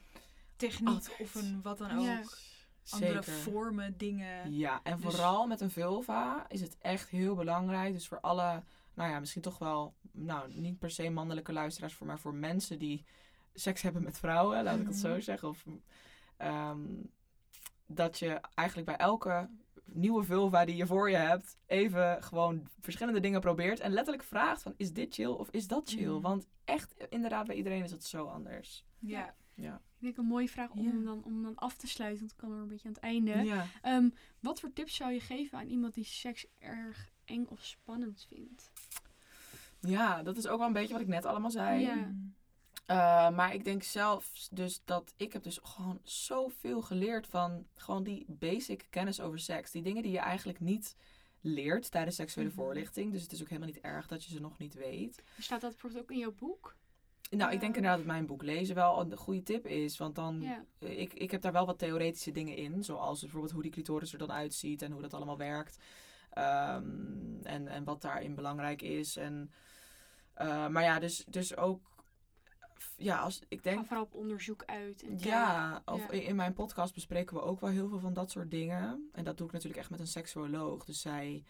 techniek Altijd. of een wat dan ook. Ja. Andere zeker. vormen, dingen. Ja, en Dus- vooral met een vulva is het echt heel belangrijk. Dus voor alle, nou ja, misschien toch wel, nou niet per se mannelijke luisteraars, voor, maar voor mensen die seks hebben met vrouwen, laat ik het zo Mhm. zeggen. Of, ehm, dat je eigenlijk bij elke nieuwe vulva die je voor je hebt, even gewoon verschillende dingen probeert. En letterlijk vraagt van, is dit chill of is dat chill? Mhm. Want echt, inderdaad, bij iedereen is het zo anders. Ja. Ja. Ik denk een mooie vraag om, Ja. dan, om dan af te sluiten, want ik kan er een beetje aan het einde. Ja. Ehm, wat voor tips zou je geven aan iemand die seks erg eng of spannend vindt? ja, dat is ook wel een beetje wat ik net allemaal zei. Ja. Uh, maar ik denk zelf dus dat ik heb dus gewoon zoveel geleerd van gewoon die basic kennis over seks. Die dingen die je eigenlijk niet leert tijdens seksuele Mhm. voorlichting. Dus het is ook helemaal niet erg dat je ze nog niet weet. Staat dat bijvoorbeeld ook in jouw boek? Nou, ik denk Ja. inderdaad dat mijn boek lezen wel een goede tip is. Want dan, eh, ik, ik heb daar wel wat theoretische dingen in. Zoals bijvoorbeeld hoe die clitoris er dan uitziet en hoe dat allemaal werkt. Ehm, en, en wat daarin belangrijk is. En, eh, maar ja, dus, dus ook, ja, als, ik denk Ga vooral op onderzoek uit. En Ja, of Ja. in- mijn podcast bespreken we ook wel heel veel van dat soort dingen. En dat doe ik natuurlijk echt met een seksuoloog. Dus zij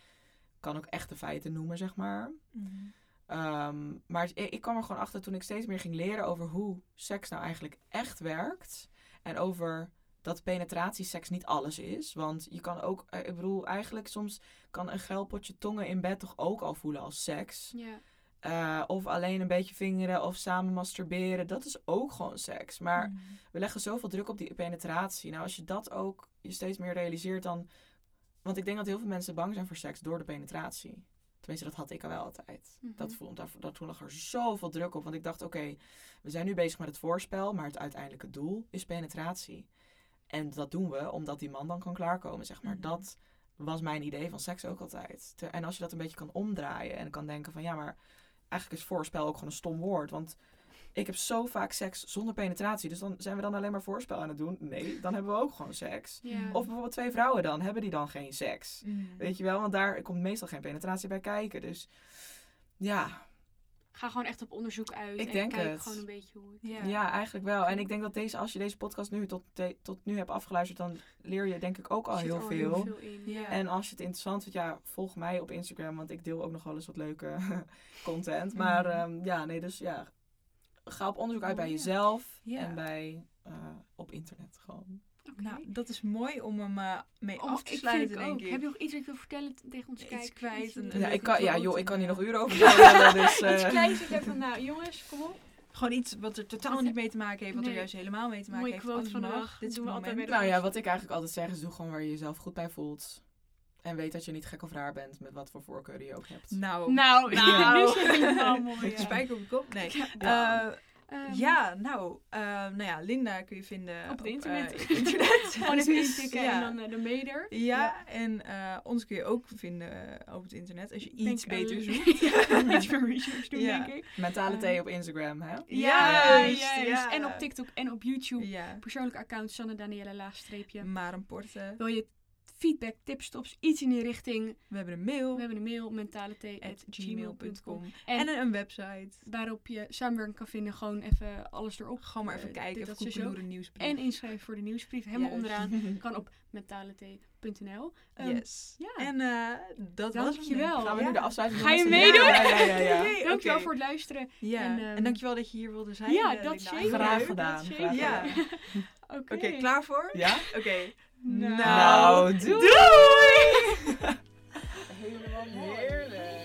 kan ook echt de feiten noemen, zeg maar. Mhm. Ehm, maar ik kwam er gewoon achter toen ik steeds meer ging leren over hoe seks nou eigenlijk echt werkt. En over dat penetratieseks niet alles is. Want je kan ook, eh, ik bedoel, eigenlijk soms kan een geil potje tongen in bed toch ook al voelen als seks. Ja. Eh, of alleen een beetje vingeren of samen masturberen. Dat is ook gewoon seks. Maar Mhm. we leggen zoveel druk op die penetratie. Nou, als je dat ook je steeds meer realiseert, dan. Want ik denk dat heel veel mensen bang zijn voor seks door de penetratie. Tenminste, dat had ik al wel altijd. Mhm. Dat voelde, daar, daar, toen lag er zoveel druk op. Want ik dacht, oké, we zijn nu bezig met het voorspel, maar het uiteindelijke doel is penetratie. En dat doen we omdat die man dan kan klaarkomen, zeg maar. Mhm. Dat was mijn idee van seks ook altijd. En als je dat een beetje kan omdraaien en kan denken van, ja, maar eigenlijk is voorspel ook gewoon een stom woord. Want ik heb zo vaak seks zonder penetratie. Dus dan zijn we dan alleen maar voorspel aan het doen. Nee, dan hebben we ook gewoon seks. Ja. Of bijvoorbeeld twee vrouwen dan, hebben die dan geen seks? Mm. Weet je wel, want daar komt meestal geen penetratie bij kijken. Dus ja, Ga gewoon echt op onderzoek uit. Ik en denk kijk het. gewoon een beetje hoe het... Ja. ja. eigenlijk wel. En ik denk dat deze, als je deze podcast nu tot, tot nu hebt afgeluisterd, dan leer je denk ik ook al heel al veel. heel veel in. Ja. En als je het interessant vindt, ja, volg mij op Instagram, want ik deel ook nog wel eens wat leuke content. Maar Mhm. ehm, ja, nee, dus ja, ga op onderzoek uit bij Oh, ja. jezelf Ja. en bij eh, op internet gewoon. Nou, dat is mooi om hem eh, mee Oh, af te ik sluiten, ik denk ook. ik. Heb je nog iets wat je wil vertellen tegen ons Iets kijkers? kwijt, een- een Ja, ik kan, ja, joh, ik kan hier nog eh, uren over vertellen. dus, eh, Iets kleins dat je denkt van, nou jongens, kom op. Gewoon iets wat er totaal Wat- niet mee te maken heeft, wat er juist helemaal mee te maken Mooie heeft. quote Alles van dag. Dit is Doen het we altijd Nou ja, wat ik eigenlijk altijd zeg is doe gewoon waar je jezelf goed bij voelt. En weet dat je niet gek of raar bent met wat voor voorkeuren je ook hebt. Nou, Nou, Nou. dit is helemaal mooi. de spijker op de kop? Nee. Ja. Eh, Ehm, ja, nou, eh, nou ja, Linda kun je vinden Op het internet. eh, internet. Gewoon even Precies, intikken ja. en dan eh, de meder. Ja, en eh, ons kun je ook vinden op het internet als je iets beter zoekt. iets meer research doen, Ja. denk ik. Mentale Eh, thee op Instagram, hè? Ja, Juist, ja. En op TikTok en op YouTube. Ja, Persoonlijke account Sanne Daniela Laagstreepje. maar een porte. Wil je feedback, tips, tops, iets in die richting? We hebben een mail. We hebben een mail, mentaleT@gmail.com. gmail.com. En, En een, website. waarop je samenwerking kan vinden. Gewoon even alles erop. Gewoon maar even Eh, kijken. dit, Even zo. beloeren nieuwsbrief. En inschrijven voor de nieuwsbrief. Helemaal onderaan. Kan op mentaleT.nl. Ehm, Yes. ja. En eh, dat was Dankjewel. denk ik. Gaan we Ja. nu de afsluiting Ga je meedoen? Ja, ja, ja. ja, ja. Nee, Dankjewel voor het luisteren. Ja, En, en, ehm, dankjewel dat je hier wilde zijn. Ja, eh, dat zeker. Graag Dat gedaan. graag Ja. gedaan. Oké. Oké, klaar voor? Ja? Oké. Nou, Nou, doei! doei! Helemaal heerlijk.